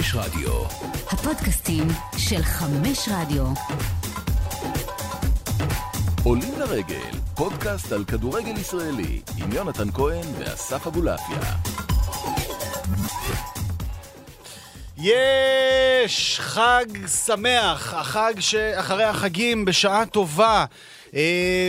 חמש רדיו. הפודקאסטים של חמש רדיו. עולים לרגל, פודקאסט על כדורגל ישראלי, עם יונתן כהן ואסף אבולעפיה. יש! חג שמח, החג שאחרי החגים בשעה טובה.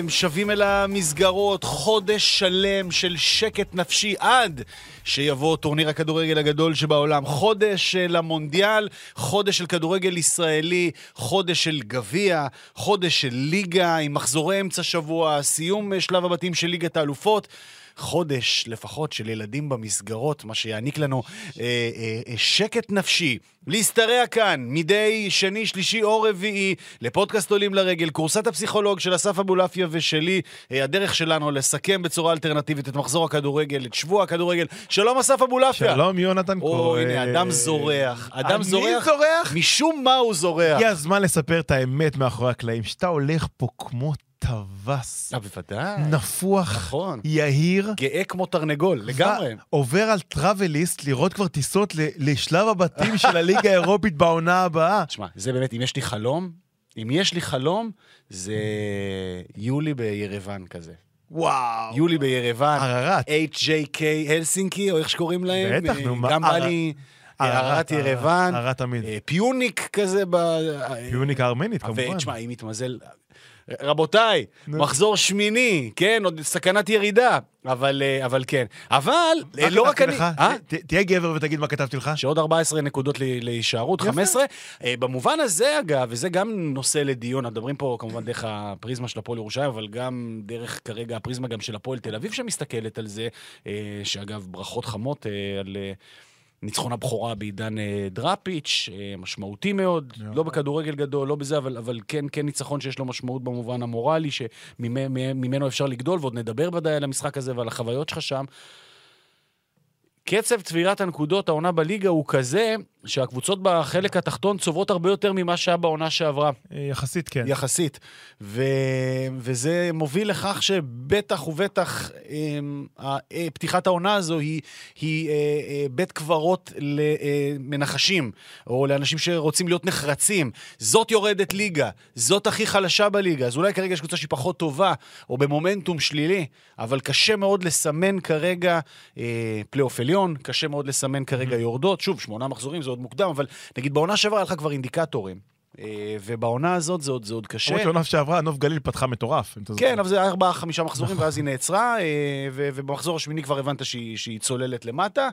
שבים אל המסגרות, חודש שלם של שקט נפשי עד שיבוא טורניר הכדורגל הגדול שבעולם. חודש של המונדיאל, חודש של כדורגל ישראלי, חודש של גביע, חודש של ליגה עם מחזורי אמצע שבוע, סיום שלב הבתים של ליגת האלופות. חודש לפחות של ילדים במסגרות, מה שיעניק לנו אה, אה, שקט נפשי. להשתרע כאן מדי שני, שלישי או רביעי לפודקאסט עולים לרגל, קורסת הפסיכולוג של אסף אבולעפיה ושלי, אה, הדרך שלנו לסכם בצורה אלטרנטיבית את מחזור הכדורגל, את שבוע הכדורגל. שלום אסף אבולעפיה. שלום יונתן כהן. או, הנה, אדם זורח. אדם אני זורח. זורח? משום מה הוא זורח. הגיע הזמן לספר את האמת מאחורי הקלעים, שאתה הולך פה כמו טווס, אה, בוודאי. נפוח, נכון. יהיר. גאה כמו תרנגול, לגמרי. עובר על טראבליסט לראות כבר טיסות לשלב הבתים של הליגה האירופית בעונה הבאה. תשמע, זה באמת, אם יש לי חלום, אם יש לי חלום, זה יולי בירוואן כזה. וואו. יולי בירוואן, אררט. HJK הלסינקי, או איך שקוראים להם. בטח, אה, נו, מה, גם בא לי אררט, אררט תמיד. אה, פיוניק כזה ב... פיוניק הארמנית, כמובן. ותשמע, אם יתמזל... רבותיי, מחזור שמיני, כן, עוד סכנת ירידה, אבל, אה, אבל כן. אבל, אה, מה לא רק כתבתי אני... לך? אה? תהיה גבר ותגיד מה כתבתי לך. שעוד 14 נקודות להישארות, יפה. 15. אה, במובן הזה, אגב, וזה גם נושא לדיון, מדברים פה כמובן דרך הפריזמה של הפועל ירושלים, אבל גם דרך כרגע הפריזמה גם של הפועל תל אביב שמסתכלת על זה, שאגב, ברכות חמות על... ניצחון הבכורה בעידן אה, דראפיץ', אה, משמעותי מאוד, לא בכדורגל גדול, לא בזה, אבל, אבל כן, כן ניצחון שיש לו משמעות במובן המורלי, שממנו אפשר לגדול, ועוד נדבר ודאי על המשחק הזה ועל החוויות שלך שם. קצב צבירת הנקודות, העונה בליגה הוא כזה, שהקבוצות בחלק התחתון צוברות הרבה יותר ממה שהיה בעונה שעברה, אה, יחסית כן. יחסית. ו... וזה מוביל לכך שבטח ובטח אמ, ה- אה, פתיחת העונה הזו היא, היא אה, אה, בית קברות למנחשים, או לאנשים שרוצים להיות נחרצים. זאת יורדת ליגה, זאת הכי חלשה בליגה, אז אולי כרגע יש קבוצה שהיא פחות טובה, או במומנטום שלילי, אבל קשה מאוד לסמן כרגע אה, פלייאוף עליון, קשה מאוד לסמן כרגע יורדות. שוב, שמונה מחזורים זה עוד מוקדם, אבל נגיד בעונה שעברה היה לך כבר אינדיקטורים. אה, ובעונה הזאת זה עוד, זה עוד קשה. למרות שעונה שעברה, נוף גליל פתחה מטורף. אם אתה זוכר. כן, אבל זה היה ארבעה, חמישה מחזורים, ואז היא נעצרה, אה, ובמחזור השמיני כבר הבנת שהיא, שהיא צוללת למטה,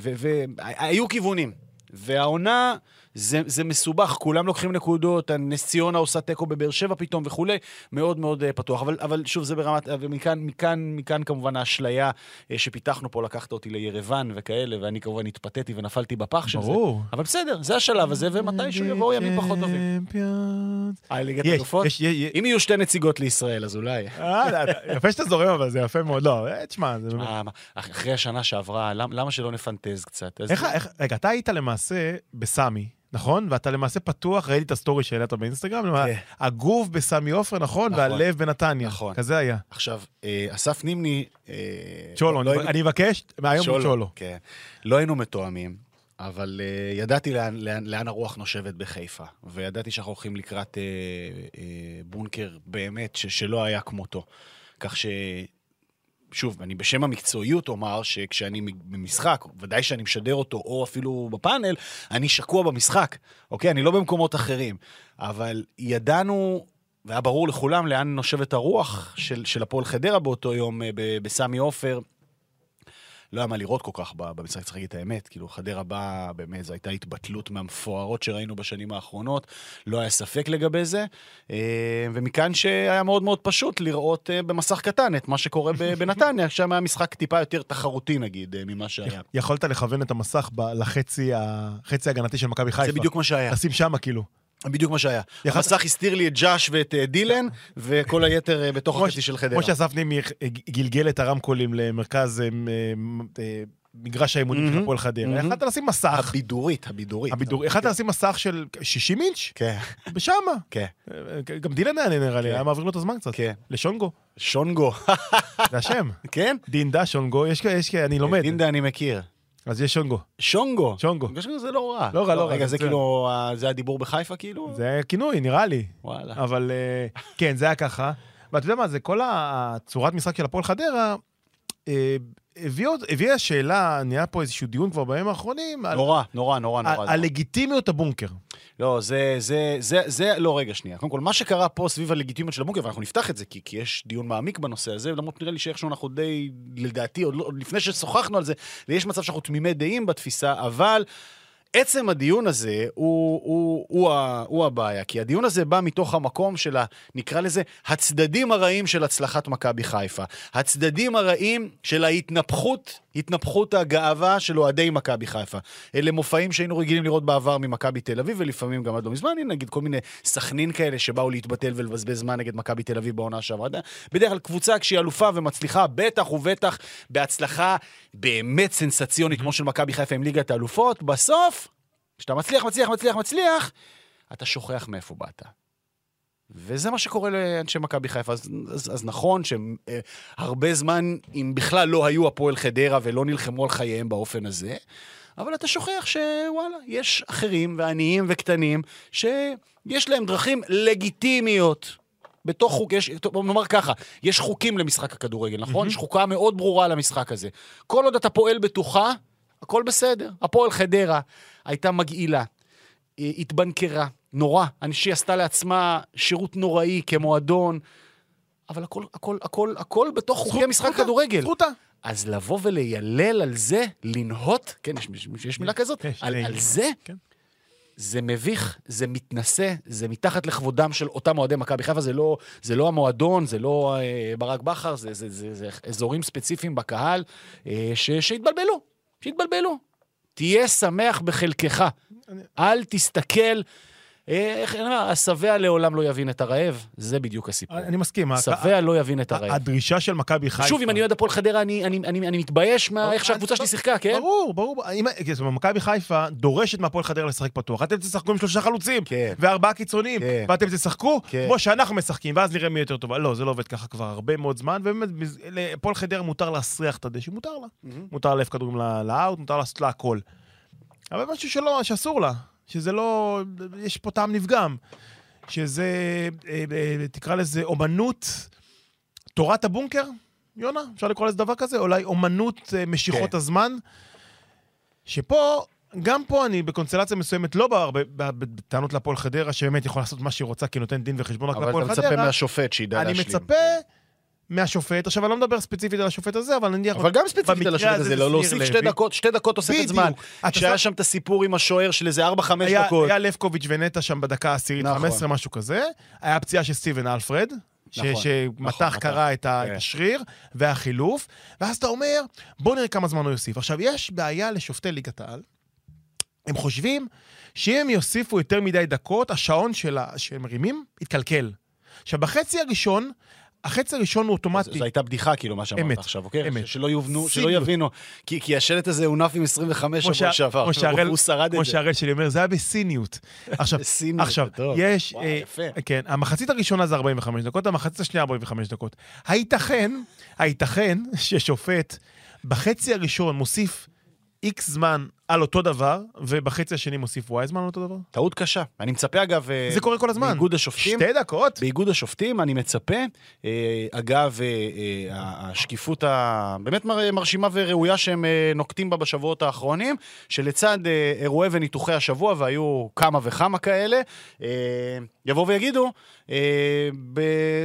והיו כיוונים. והעונה, זה, זה מסובך, כולם לוקחים נקודות, נס ציונה עושה תיקו בבאר שבע פתאום וכולי, מאוד מאוד אה, פתוח. אבל, אבל שוב, זה ברמת, ומכאן מכאן, מכאן כמובן האשליה אה, שפיתחנו פה, לקחת אותי לירוון וכאלה, ואני כמובן התפתיתי ונפלתי בפח של זה. ברור. אבל בסדר, זה השלב הזה, ומתישהו יבואו ימים פחות טובים. אה, ליגת אלופות? אם יהיו שתי נציגות לישראל, אז אולי. אה, יפה שאתה זורם, אבל זה יפה מאוד. לא, אה, תשמע, זה אחרי השנה שעברה, למ, למה שלא נפנטז קצת? איך, רגע, אתה היית למעשה בסמי, נכון? ואתה למעשה פתוח, ראיתי את הסטורי שהעלית באינסטגרם, כן. הגוף בסמי עופר, נכון? נכון. והלב בנתניה. נכון. כזה היה. עכשיו, אה, אסף נימני... אה, צ'ולו, לא אני- אבקש, מהיום הוא צ'ולו. כן. לא היינו מתואמים, אבל אה, ידעתי לאן, לאן, לאן הרוח נושבת בחיפה, וידעתי שאנחנו הולכים לקראת אה, אה, בונקר באמת ש, שלא היה כמותו. כך ש... שוב, אני בשם המקצועיות אומר שכשאני במשחק, ודאי שאני משדר אותו, או אפילו בפאנל, אני שקוע במשחק, אוקיי? אני לא במקומות אחרים. אבל ידענו, והיה ברור לכולם לאן נושבת הרוח של, של הפועל חדרה באותו יום אה, בסמי עופר. לא היה מה לראות כל כך במשחק, צריך להגיד את האמת. כאילו, חדרה באה, באמת, זו הייתה התבטלות מהמפוארות שראינו בשנים האחרונות, לא היה ספק לגבי זה. אה, ומכאן שהיה מאוד מאוד פשוט לראות אה, במסך קטן את מה שקורה בנתניה, שם היה משחק טיפה יותר תחרותי, נגיד, אה, ממה שהיה. יכולת לכוון את המסך לחצי ההגנתי של מכבי חיפה. זה בדיוק מה שהיה. לשים שמה, כאילו. בדיוק מה שהיה. יכולת- המסך הסתיר לי את ג'אש ואת אה, דילן, וכל היתר אה, בתוך החצי של חדרה. כמו שאסף נימי גלגל את הרמקולים למרכז אה, מגרש האימונים של. הפועל חדרה. יכלת לשים מסך, הבידורית, הבידורית. הבידור, יכלת לשים מסך של 60 אינץ'? כן, בשמה. כן, גם דילן היה נראה לי, כן. היה מעביר לו את הזמן קצת. כן. לשונגו, שונגו. זה השם. כן? דינדה, שונגו, יש כאלה, יש כאלה, אני לומד. דינדה אני מכיר. אז יש שונגו. שונגו. שונגו. שונגו זה לא רע. לא רע, לא רע, רגע, זה. כאילו, אה, זה הדיבור בחיפה כאילו? זה כינוי, נראה לי. וואלה. אבל אה, כן, זה היה ככה. ואתה יודע מה, זה כל הצורת משחק של הפועל חדרה, אה, הביאה שאלה, נהיה פה איזשהו דיון כבר בימים האחרונים, נורא, נורא, נורא, נורא. על לגיטימיות הבונקר. לא, זה, זה, זה, זה, לא, רגע, שנייה. קודם כל, מה שקרה פה סביב הלגיטימיות של הבונקר, ואנחנו נפתח את זה, כי, כי יש דיון מעמיק בנושא הזה, למרות נראה לי שאיכשהו אנחנו די, לדעתי, עוד, לא, עוד לפני ששוחחנו על זה, יש מצב שאנחנו תמימי דעים בתפיסה, אבל עצם הדיון הזה הוא, הוא, הוא, ה- הוא הבעיה, כי הדיון הזה בא מתוך המקום של, ה, נקרא לזה, הצדדים הרעים של הצלחת מכבי חיפה. הצדדים הרעים של ההתנפחות, התנפחות הגאווה של אוהדי מכבי חיפה. אלה מופעים שהיינו רגילים לראות בעבר ממכבי תל אביב, ולפעמים גם עד לא מזמן, הנה נגיד כל מיני סכנין כאלה שבאו להתבטל ולבזבז זמן נגד מכבי תל אביב בעונה שעברה. בדרך כלל קבוצה כשהיא אלופה ומצליחה, בטח ובטח בהצלחה באמת סנסציונית כמו של מכבי חיפה עם ליגת האלופות, בסוף, כשאתה מצליח, מצליח, מצליח, מצליח, אתה שוכח מאיפה באת. וזה מה שקורה לאנשי מכבי חיפה. אז, אז, אז נכון שהרבה זמן, אם בכלל לא היו הפועל חדרה ולא נלחמו על חייהם באופן הזה, אבל אתה שוכח שוואלה, יש אחרים ועניים וקטנים שיש להם דרכים לגיטימיות. בתוך חוק, יש, טוב, נאמר ככה, יש חוקים למשחק הכדורגל, נכון? יש חוקה מאוד ברורה למשחק הזה. כל עוד אתה פועל בתוכה, הכל בסדר. הפועל חדרה הייתה מגעילה, אה, התבנקרה, נורא. אנשי עשתה לעצמה שירות נוראי כמועדון, אבל הכל, הכל, הכל, הכל בתוך חוקי משחק כדורגל. זכותה. אז לבוא וליילל על זה, לנהות, כן, יש, יש, יש מילה כזאת, כן, על, על זה, כן. זה מביך, זה מתנשא, זה מתחת לכבודם של אותם אוהדי מכבי חיפה, זה לא, זה לא המועדון, זה לא אה, ברק בכר, זה, זה, זה, זה אזורים ספציפיים בקהל אה, ש, שהתבלבלו, שהתבלבלו. תהיה שמח בחלקך, אל תסתכל, אה, איך נאמר, השבע לעולם לא יבין את הרעב, זה בדיוק הסיפור. אני מסכים. ה- שבע לא יבין את הרעב. הדרישה של מכבי חיפה... שוב, אם אני אוהד הפועל חדרה, אני, אני, אני, אני מתבייש מה, איך שהקבוצה שלי שיחקה, כן? ברור, ברור. אם- כן, מכבי חיפה דורשת מהפועל חדרה לשחק פתוח. אתם תשחקו עם שלושה חלוצים, כן. וארבעה קיצונים, כן. ואתם תשחקו כן. כמו שאנחנו משחקים, ואז נראה מי יותר טובה. לא, זה לא עובד ככה כבר הרבה מאוד זמן, ובאמת, להפועל חדרה מותר להסריח את הדשא, מותר לה. מותר להעיף כדורים לאאוט, מותר לעשות לה הכל. אבל משהו שלא, שאסור לה, שזה לא, יש פה טעם נפגם. שזה, אה, אה, תקרא לזה אומנות תורת הבונקר, יונה, אפשר לקרוא לזה דבר כזה? אולי אומנות אה, משיכות כן. הזמן, שפה, גם פה אני בקונסטלציה מסוימת, לא בהרבה, בטענות להפועל חדרה, שבאמת יכולה לעשות מה שהיא רוצה, כי נותנת דין וחשבון רק אבל להפועל אתה מצפה חדרה. מהשופט שידע אני להשלים. מצפה מהשופט, עכשיו אני לא מדבר ספציפית על השופט הזה, אבל נניח... אבל גם ספציפית על השופט הזה, לא להוסיף שתי. דקות, שתי דקות תוספת. זמן. כשהיה שם- את הסיפור עם השוער של איזה 4-5 היה, דקות. היה לבקוביץ' ונטע שם בדקה העשירית, נכון. 15, משהו כזה. היה פציעה של סטיבן אלפרד, נכון, שמתח נכון, קרה את כן. את השריר, והחילוף, ואז אתה אומר, בוא נראה כמה זמן הוא יוסיף. עכשיו, יש בעיה לשופטי ליגת העל, הם חושבים שאם הם יוסיפו יותר מדי דקות, השעון של ה- שהם מרימים יתקלקל. עכשיו, בחצי הראשון, החצי הראשון הוא אוטומטי. זו הייתה בדיחה, כאילו, מה שאמרת עכשיו, אוקיי? אמת. שלא יובנו, שלא. יבינו. כי כי השלט הזה הונף עם 25 כמו שבוע שעבר. כמו הוא שרד כמו את זה. שהראל שלי אומר, זה היה בסיניות. עכשיו, עכשיו. יש... אה, יפה. כן, המחצית הראשונה זה 45 דקות, המחצית השנייה 45 דקות. הייתכן, הייתכן ששופט בחצי הראשון מוסיף איקס זמן על אותו דבר, ובחצי השני מוסיף וואי זמן על אותו דבר? טעות קשה. אני מצפה, אגב... אה, זה קורה כל הזמן. באיגוד השופטים. שתי דקות? באיגוד השופטים אני מצפה, אה, אגב, אה, השקיפות הבאמת מר- מרשימה וראויה שהם נוקטים בה בשבועות האחרונים, שלצד אירועי וניתוחי השבוע, והיו כמה וכמה כאלה, יבואו ויגידו,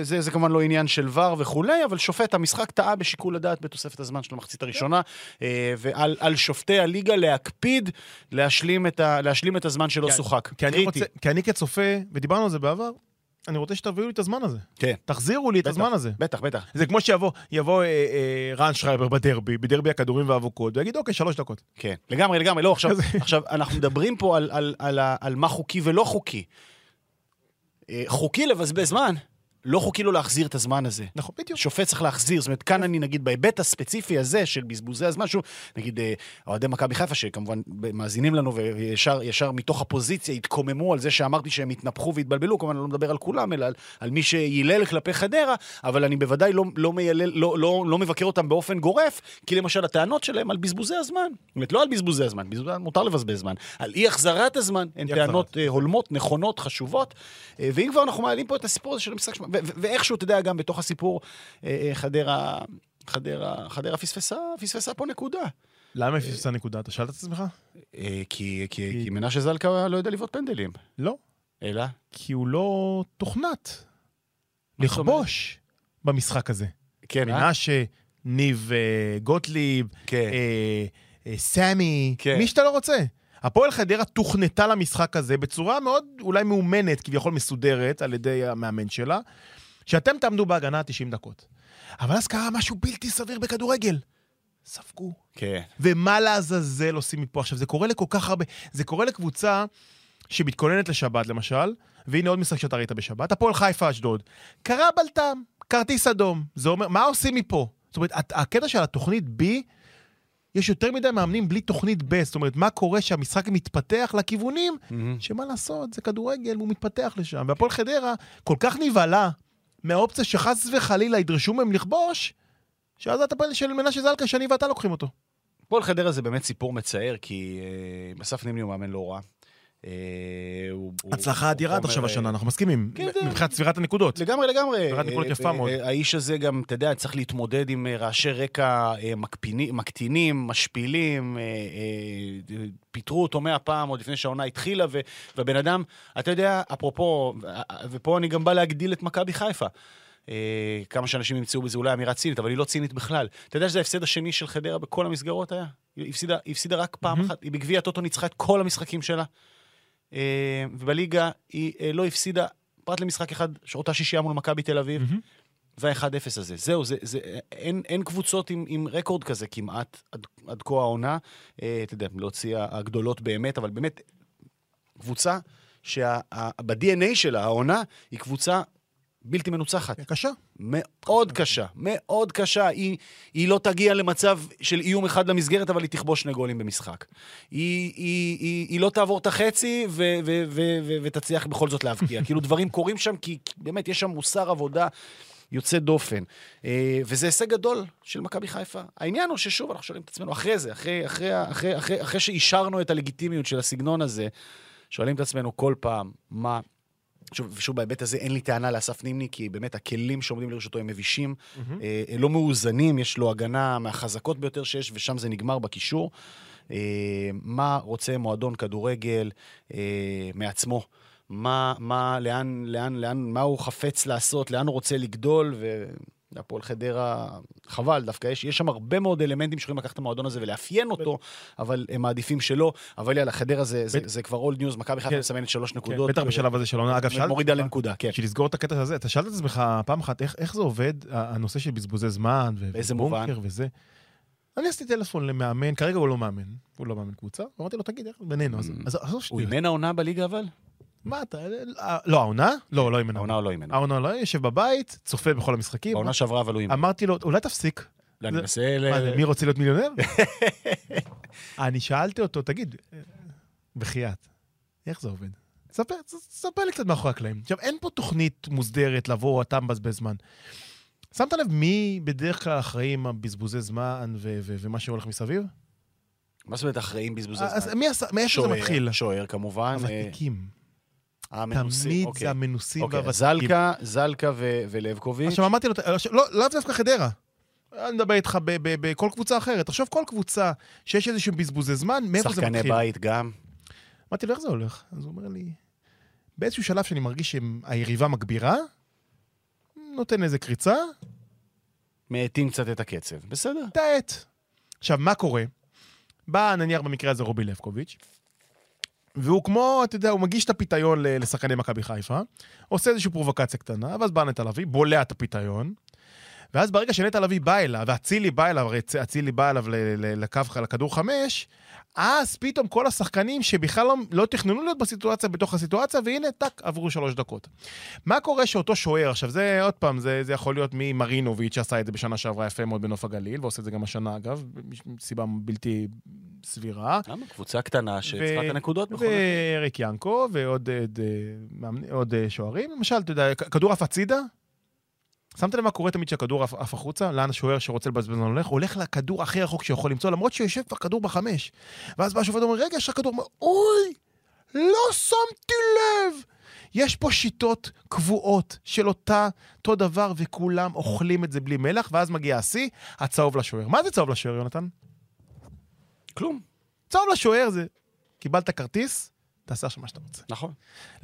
זה, זה כמובן לא עניין של ור וכולי, אבל שופט המשחק טעה בשיקול הדעת בתוספת הזמן של המחצית הראשונה, ועל על שופטי הליגה להקפיד להשלים את, ה, להשלים את הזמן שלא כי- שוחק. כי אני. רוצה, כי אני כצופה, ודיברנו על זה בעבר, אני רוצה שתביאו לי את הזמן הזה. כן. תחזירו לי את בטח, הזמן הזה. בטח, בטח. זה כמו שיבוא יבוא, אה, אה, רן שרייבר בדרבי, בדרבי הכדורים והאבוקות, ויגיד, אוקיי, שלוש דקות. כן, לגמרי, לגמרי. לא, עכשיו, עכשיו אנחנו מדברים פה על, על, על, ה- על מה חוקי ולא חוקי. אה, חוקי לבזבז זמן, לא חוקי לו להחזיר את הזמן הזה. נכון, בדיוק. שופט צריך להחזיר, זאת אומרת, כאן אני נגיד בהיבט הספציפי הזה של בזבוזי הזמן, שוב, נגיד אה, אוהדי מכבי חיפה, שכמובן מאזינים לנו וישר ישר מתוך הפוזיציה התקוממו על זה שאמרתי שהם התנפחו והתבלבלו, כמובן אני לא מדבר על כולם, אלא על, על מי שילל כלפי חדרה, אבל אני בוודאי לא, לא, מיילל, לא, לא, לא מבקר אותם באופן גורף, כי למשל הטענות שלהם על בזבוזי הזמן, זאת אומרת, לא על בזבוזי הזמן, בזבוזי הזמן מותר לבזבז זמן, על אי החזרת הזמן, הן טענות אה, הולמות, נכונות, חשובות, אה, ואם כבר אנחנו מעלים פה את הסיפור הזה של המשחק, ואיכשהו, אתה יודע, גם בתוך הסיפור, אה, אה, חדרה, חדרה, חדרה פספסה, פספסה פה נקודה. למה היא פספסה נקודה? אתה שאלת את עצמך? אה, כי, מנשה זלקה לא יודע לבעוט פנדלים. לא. אלא? כי הוא לא תוכנת לכבוש במשחק הזה. כן, אה? מנשה, ניב אה, גוטליב, כן. אה, אה, סמי, כן. מי שאתה לא רוצה. הפועל חדרה תוכנתה למשחק הזה בצורה מאוד אולי מאומנת, כביכול מסודרת, על ידי המאמן שלה, שאתם תעמדו בהגנה 90 דקות. אבל אז קרה משהו בלתי סביר בכדורגל. ספגו. כן. ומה לעזאזל עושים מפה? עכשיו, זה קורה לכל כך הרבה... זה קורה לקבוצה שמתכוננת לשבת, למשל, והנה עוד משחק שאתה ראית בשבת, הפועל חיפה אשדוד. קרה בלטם, כרטיס אדום. זה אומר, מה עושים מפה? זאת אומרת, הקטע של התוכנית B, יש יותר מדי מאמנים בלי תוכנית ב', זאת אומרת, מה קורה שהמשחק מתפתח לכיוונים, שמה לעשות, זה כדורגל, והוא מתפתח לשם. והפועל חדרה כל כך נבהלה מהאופציה שחס וחלילה ידרשו מהם לכבוש, שאז אתה פועל של מנשה זלקה, שאני ואתה לוקחים אותו. פועל חדרה זה באמת סיפור מצער, כי אה, אסף נימני הוא מאמן לא רע. אה, הצלחה אדירה עד עכשיו אה, השנה, אנחנו מסכימים. כן, מבחינת צבירת הנקודות. לגמרי, לגמרי. ספירת נקודות אה, יפה אה, מאוד. אה, האיש הזה גם, אתה יודע, צריך להתמודד עם אה, רעשי רקע אה, מקטינים, משפילים, אה, אה, פיטרו אותו מאה פעם עוד לפני שהעונה התחילה, והבן אדם, אתה יודע, אפרופו, ופה אני גם בא להגדיל את מכבי חיפה. אה, כמה שאנשים ימצאו בזה אולי אמירה צינית, אבל היא לא צינית בכלל. אתה יודע שזה ההפסד השני של חדרה בכל המסגרות היה? היא הפסידה רק פעם אחת, היא בגביע הטוטו ניצחה את כל המשחקים שלה. אה, ובליגה היא אה, לא הפסידה פרט למשחק אחד, אותה שישייה מול מכבי תל אביב, מהמם. וה-1-0 הזה. זהו, זה, זה, אין, אין קבוצות עם, עם רקורד כזה כמעט עד, עד כה העונה. אה, אתה יודע, להוציא הגדולות באמת, אבל באמת, קבוצה שב-DNA שלה, העונה, היא קבוצה בלתי מנוצחת. קשה. מאוד קשה, מאוד קשה. היא, היא לא תגיע למצב של איום אחד למסגרת, אבל היא תכבוש שני גולים במשחק. היא, היא, היא, היא לא תעבור את החצי ו, ו, ו, ו, ותצליח בכל זאת להבקיע. כאילו דברים קורים שם, כי באמת יש שם מוסר עבודה יוצא דופן. אה, וזה הישג גדול של מכבי חיפה. העניין הוא ששוב, אנחנו שואלים את עצמנו אחרי זה, אחרי, אחרי, אחרי, אחרי, אחרי שאישרנו את הלגיטימיות של הסגנון הזה, שואלים את עצמנו כל פעם, מה... שוב, ושוב, בהיבט הזה אין לי טענה לאסף נימני, כי באמת הכלים שעומדים לרשותו הם מבישים, אה, לא מאוזנים, יש לו הגנה מהחזקות ביותר שיש, ושם זה נגמר בקישור. אה, מה רוצה מועדון כדורגל אה, מעצמו? מה, מה, לאן, לאן, לאן, מה הוא חפץ לעשות, לאן הוא רוצה לגדול, והפועל חדרה, חבל, דווקא יש, יש שם הרבה מאוד אלמנטים שיכולים לקחת את המועדון הזה ולאפיין אותו, אבל הם מעדיפים שלא. אבל יאללה, חדרה זה, זה, זה כבר old news, מכבי חיפה כן. מסמנת שלוש כן, נקודות. בטח ו- בשלב הזה של העונה. אגב, שאלת... מורידה לנקודה, כן. בשביל לסגור את הקטע הזה, אתה שאלת את עצמך פעם אחת, איך, איך זה עובד, הנושא של בזבוזי זמן, ובונקר? וזה. אני עשיתי טלפון למאמן, כרגע הוא לא מאמן, הוא לא מאמן קבוצה, ואמרתי לו, תגיד, איך בינינו, אז אז עזוב הוא שטויות. אימן העונה בליגה אבל? מה אתה, אה, לא, העונה? לא, לא אימן העונה הוא לא אימן. העונה לא, יושב בבית, צופה בכל המשחקים. בעונה שעברה אבל הוא אימן. אמרתי לו, אולי תפסיק. לא, אני מנסה ל... מה מי רוצה להיות מיליונר? אני שאלתי אותו, תגיד, אה, בחייאת, איך זה עובד? ספר, ספר לי קצת מאחורי הקלעים. עכשיו, אין פה תוכנית מוסדרת לבוא, אתה מבזבז זמן. שמת לב מי בדרך כלל אחראי עם הבזבוזי זמן ומה שהולך מסביב? מה זאת אומרת אחראים בזבוזי אז זמן? עשה, מאיפה זה מתחיל? שוער כמובן. אה, הוותיקים. המנוסים, תמיד אוקיי. זה המנוסים אוקיי, והוותיקים. זלקה, זלקה ו- ולבקוביץ'. עכשיו אמרתי לו, עכשיו, לא, לאו דווקא חדרה. אני מדבר איתך בכל קבוצה אחרת. תחשוב כל קבוצה שיש איזשהו בזבוזי זמן, מאיפה זה שחקני מתחיל? בית גם. אמרתי לו, איך זה הולך? אז הוא אומר לי, באיזשהו שלב שאני מרגיש שהיריבה מגבירה, נותן איזה קריצה, מאטים קצת את הקצב. בסדר. תאט. עכשיו, מה קורה? בא, נניח במקרה הזה רובי לבקוביץ', והוא כמו, אתה יודע, הוא מגיש את הפיתיון לשחקני מכבי חיפה, עושה איזושהי פרובוקציה קטנה, ואז בא נטע לביא, בולע את הפיתיון, ואז ברגע שנטע לביא בא אליו, ואצילי בא אליו, הרי אצילי בא אליו לקו, לכדור חמש, אז פתאום כל השחקנים שבכלל לא, לא תכננו להיות בסיטואציה, בתוך הסיטואציה, והנה, טאק, עברו שלוש דקות. מה קורה שאותו שוער, עכשיו זה עוד פעם, זה, זה יכול להיות ממרינוביץ' שעשה את זה בשנה שעברה יפה מאוד בנוף הגליל, ועושה את זה גם השנה אגב, מסיבה בלתי סבירה. למה? קבוצה קטנה שצריכה את הנקודות בכל מקרה. ואריק ינקו, ועוד עוד, אה, מאמני- עוד אה, שוערים. למשל, אתה יודע, כדור עף הצידה, שמת לב מה קורה תמיד כשהכדור עף החוצה? לאן השוער שרוצה לבזבז זמן הולך? הולך לכדור הכי רחוק שיכול למצוא, למרות שהוא יושב בכדור בחמש. ואז בא השופט ואומר, רגע, יש לך כדור. אוי, לא שמתי לב. יש פה שיטות קבועות של אותה, אותו דבר, וכולם אוכלים את זה בלי מלח, ואז מגיע השיא, הצהוב לשוער. מה זה צהוב לשוער, יונתן? כלום. צהוב לשוער זה, קיבלת כרטיס, תעשה עכשיו מה שאתה רוצה. נכון.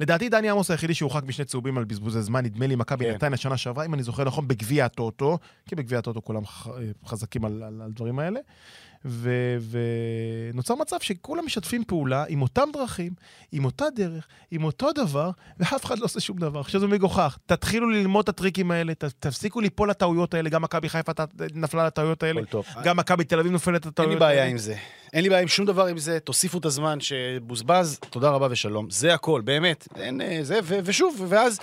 לדעתי דני עמוס היחידי שהורחק משני צהובים על בזבוזי זמן, נדמה לי מכבי כן. נתניה שנה שעברה, אם אני זוכר נכון, בגביע הטוטו, כי בגביע הטוטו כולם ח- חזקים על, על, על דברים האלה, ו- ונוצר מצב שכולם משתפים פעולה עם אותם דרכים, עם אותה דרך, עם אותו דבר, ואף אחד לא עושה שום דבר. עכשיו זה מגוחך. תתחילו ללמוד את הטריקים האלה, ת, תפסיקו ליפול לטעויות האלה, גם מכבי חיפה ת- נפלה לטעויות האלה, טוב. גם מכבי תל אביב נופלת אין לטעויות לי האלה. בעיה עם זה. אין לי בעיה עם שום דבר עם זה, תוסיפו את הזמן שבוזבז, תודה רבה ושלום. זה הכל, באמת. אין אה, זה, ו- ושוב, ואז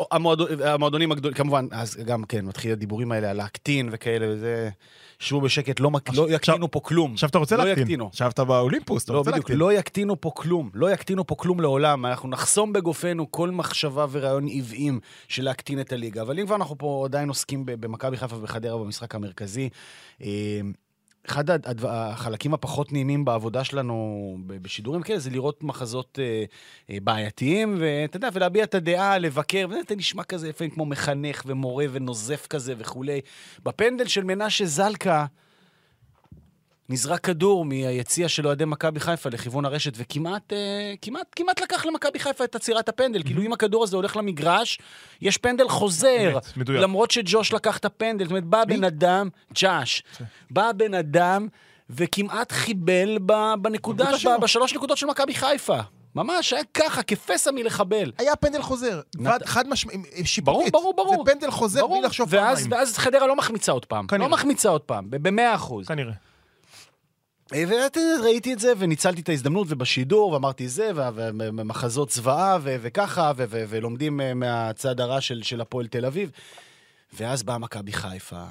המועדו- המועדונים הגדולים, כמובן, אז גם כן, מתחיל הדיבורים האלה על להקטין וכאלה, וזה... שבו בשקט, לא מק- לא יקטינו פה כלום. עכשיו אתה רוצה לא להקטין. יקטינו. עכשיו אתה באולימפוס, אתה לא, רוצה בדיוק, להקטין. לא יקטינו פה כלום, לא יקטינו פה כלום לעולם. אנחנו נחסום בגופנו כל מחשבה ורעיון עוועים של להקטין את הליגה. אבל אם כבר אנחנו פה עדיין עוסקים במכבי חיפה ובחדרה במשחק המרכזי, אה, אחד החלקים הפחות נעימים בעבודה שלנו בשידורים כאלה זה לראות מחזות אה, אה, בעייתיים, ואתה יודע, ולהביע את הדעה, לבקר, וזה נשמע כזה לפעמים כמו מחנך ומורה ונוזף כזה וכולי. בפנדל של מנשה זלקה, נזרק כדור מהיציע של אוהדי מכבי חיפה לכיוון הרשת, וכמעט אה, כמעט, כמעט לקח למכבי חיפה את עצירת הפנדל. כאילו, אם הכדור הזה הולך למגרש, יש פנדל חוזר. אמת, מדויק. למרות שג'וש לקח את הפנדל. זאת אומרת, בא בן אדם, ג'אש, בא בן אדם וכמעט חיבל בנקודה. בשלוש נקודות של מכבי חיפה. ממש, היה ככה, כפסע מלחבל. היה פנדל חוזר, נת- חד משמעית, ברור, שיפוטית. ברור, ברור. זה פנדל חוזר ברור. בלי לחשוב ואז, פעמיים. ואז חדרה לא מחמיצה עוד פעם. כנראה. לא מחמיצה עוד פעם, במאה אחוז. כנראה. וראיתי את זה, וניצלתי את ההזדמנות, ובשידור, ואמרתי זה, ומחזות זוועה, וככה, ולומדים אה, מהצד הרע של, של הפועל תל אביב. ואז באה מכבי חיפה,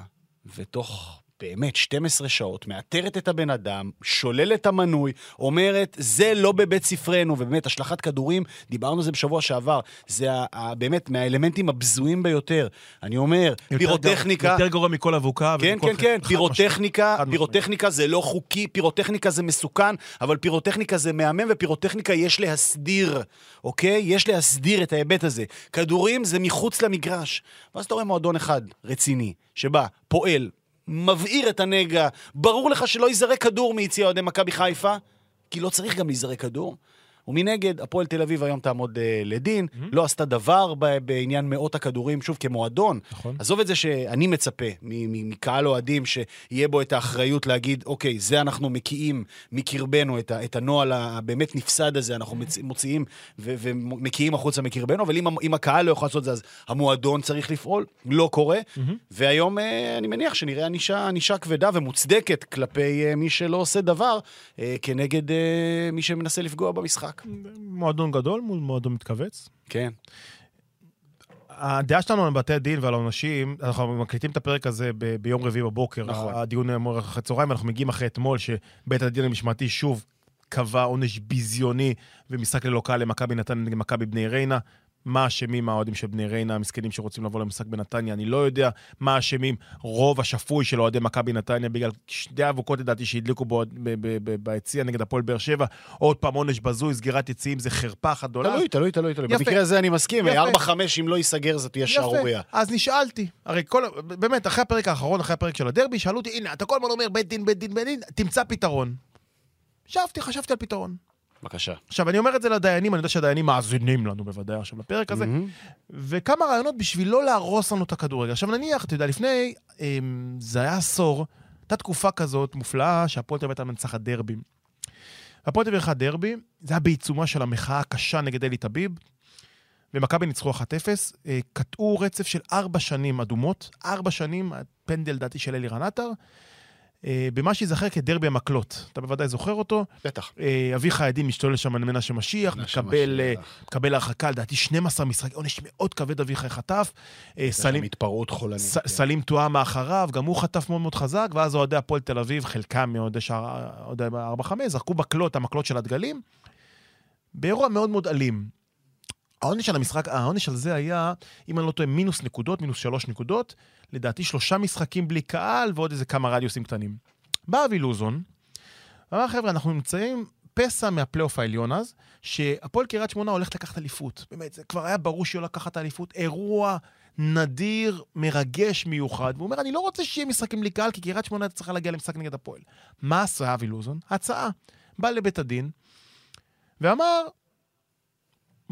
ותוך באמת 12 שעות, מאתרת את הבן אדם, שוללת את המנוי, אומרת, זה לא בבית ספרנו, ובאמת, השלכת כדורים, דיברנו על זה בשבוע שעבר, זה ה- ה- באמת מהאלמנטים הבזויים ביותר. אני אומר, פירוטכניקה... יותר גרוע מכל אבוקה. כן, כן, כן, חד פירוטכניקה, חד משמעית. פירוטכניקה זה לא חוקי, פירוטכניקה זה מסוכן, אבל פירוטכניקה זה מהמם, ופירוטכניקה יש להסדיר, אוקיי? יש להסדיר את ההיבט הזה. כדורים זה מחוץ למגרש. ואז אתה רואה מועדון אחד רציני, שבא, פועל, מבעיר את הנגע, ברור לך שלא ייזרק כדור מיציע אוהדי מכבי חיפה, כי לא צריך גם להיזרק כדור. ומנגד, הפועל תל אביב היום תעמוד אה, לדין, לא עשתה דבר ב- בעניין מאות הכדורים, שוב, כמועדון. נכון. עזוב את זה שאני מצפה מקהל אוהדים שיהיה בו את האחריות להגיד, אוקיי, זה אנחנו מקיאים מקרבנו, את, ה- את הנוהל הבאמת נפסד הזה, אנחנו מצ- מוציאים ו- ומקיאים החוצה מקרבנו, אבל אם, אם הקהל לא יכול לעשות את זה, אז המועדון צריך לפעול, לא קורה. והיום אה, אני מניח שנראה ענישה, ענישה כבדה ומוצדקת כלפי אה, מי שלא עושה דבר אה, כנגד אה, מי שמנסה לפגוע במשחק. מועדון גדול מול מועדון מתכווץ. כן. הדעה שלנו על בתי הדין ועל העונשים, אנחנו מקליטים את הפרק הזה ב- ביום רביעי בבוקר. נכון. הדיון אמור אחרי צהריים, ואנחנו מגיעים אחרי אתמול, שבית הדין המשמעתי שוב קבע עונש ביזיוני ומשחק ללא קהל למכבי נתניה נגד מכבי בני ריינה. מה אשמים האוהדים של בני ריינה, המסכנים שרוצים לבוא למשחק בנתניה, אני לא יודע. מה אשמים רוב השפוי של אוהדי מכבי נתניה, בגלל שתי אבוקות לדעתי שהדליקו ביציע נגד הפועל באר שבע. עוד פעם עונש בזוי, סגירת יציאים, זה חרפה אחת גדולה. תלוי, תלוי, תלוי, תלוי. במקרה הזה אני מסכים, יפה. 4-5 אם לא ייסגר זה תהיה שערורייה. יפה. אז נשאלתי, הרי כל, באמת, אחרי הפרק האחרון, אחרי הפרק של הדרבי, שאלו אותי, הנה, אתה כל הזמן אומר בית דין, בית דין, בית דין, תמצא פתרון. ישבתי, חשבתי על פתרון. בבקשה. עכשיו, אני אומר את זה לדיינים, אני יודע שהדיינים מאזינים לנו בוודאי עכשיו לפרק הזה, וכמה רעיונות בשביל לא להרוס לנו את הכדורגל. עכשיו, נניח, אתה יודע, לפני, אמ, זה היה עשור, הייתה תקופה כזאת מופלאה, שהפועל תל אביב הייתה מנצחת דרבי. והפועל תל אביב לקחה דרבי, זה היה בעיצומה של המחאה הקשה נגד אלי טביב, ומכבי ניצחו 1-0, אה, קטעו רצף של ארבע שנים אדומות, ארבע שנים, פנדל דעתי של אלירן עטר, אה, במה שייזכר כדרבי המקלות. אתה בוודאי זוכר אותו. בטח. אה, אביחי עדין משתולל שם על מנשה משיח, מקבל, אה. מקבל הרחקה, לדעתי 12 משחק, עונש מאוד כבד אביחי חטף. אה, סלים, התפרעות חולנית. כן. סלים טועמה אחריו, גם הוא חטף מאוד מאוד חזק, ואז אוהדי הפועל תל אביב, חלקם מאוהדי שער, אוהדי 4-5, זרקו מקלות, המקלות של הדגלים, באירוע מאוד מאוד אלים. העונש על המשחק, העונש על זה היה, אם אני לא טועה, מינוס נקודות, מינוס שלוש נקודות, לדעתי שלושה משחקים בלי קהל ועוד איזה כמה רדיוסים קטנים. בא אבי לוזון, אמר, חבר'ה, אנחנו נמצאים פסע מהפלייאוף העליון אז, שהפועל קריית שמונה הולכת לקחת אליפות. באמת, זה כבר היה ברור שהיא הולכת לקחת אליפות. אירוע נדיר, מרגש, מיוחד. והוא אומר, אני לא רוצה שיהיה משחקים בלי קהל, כי קריית שמונה צריכה להגיע למשחק נגד הפועל. מה עשה אבי לוזון? הצעה. בא לבית הדין, ואמר,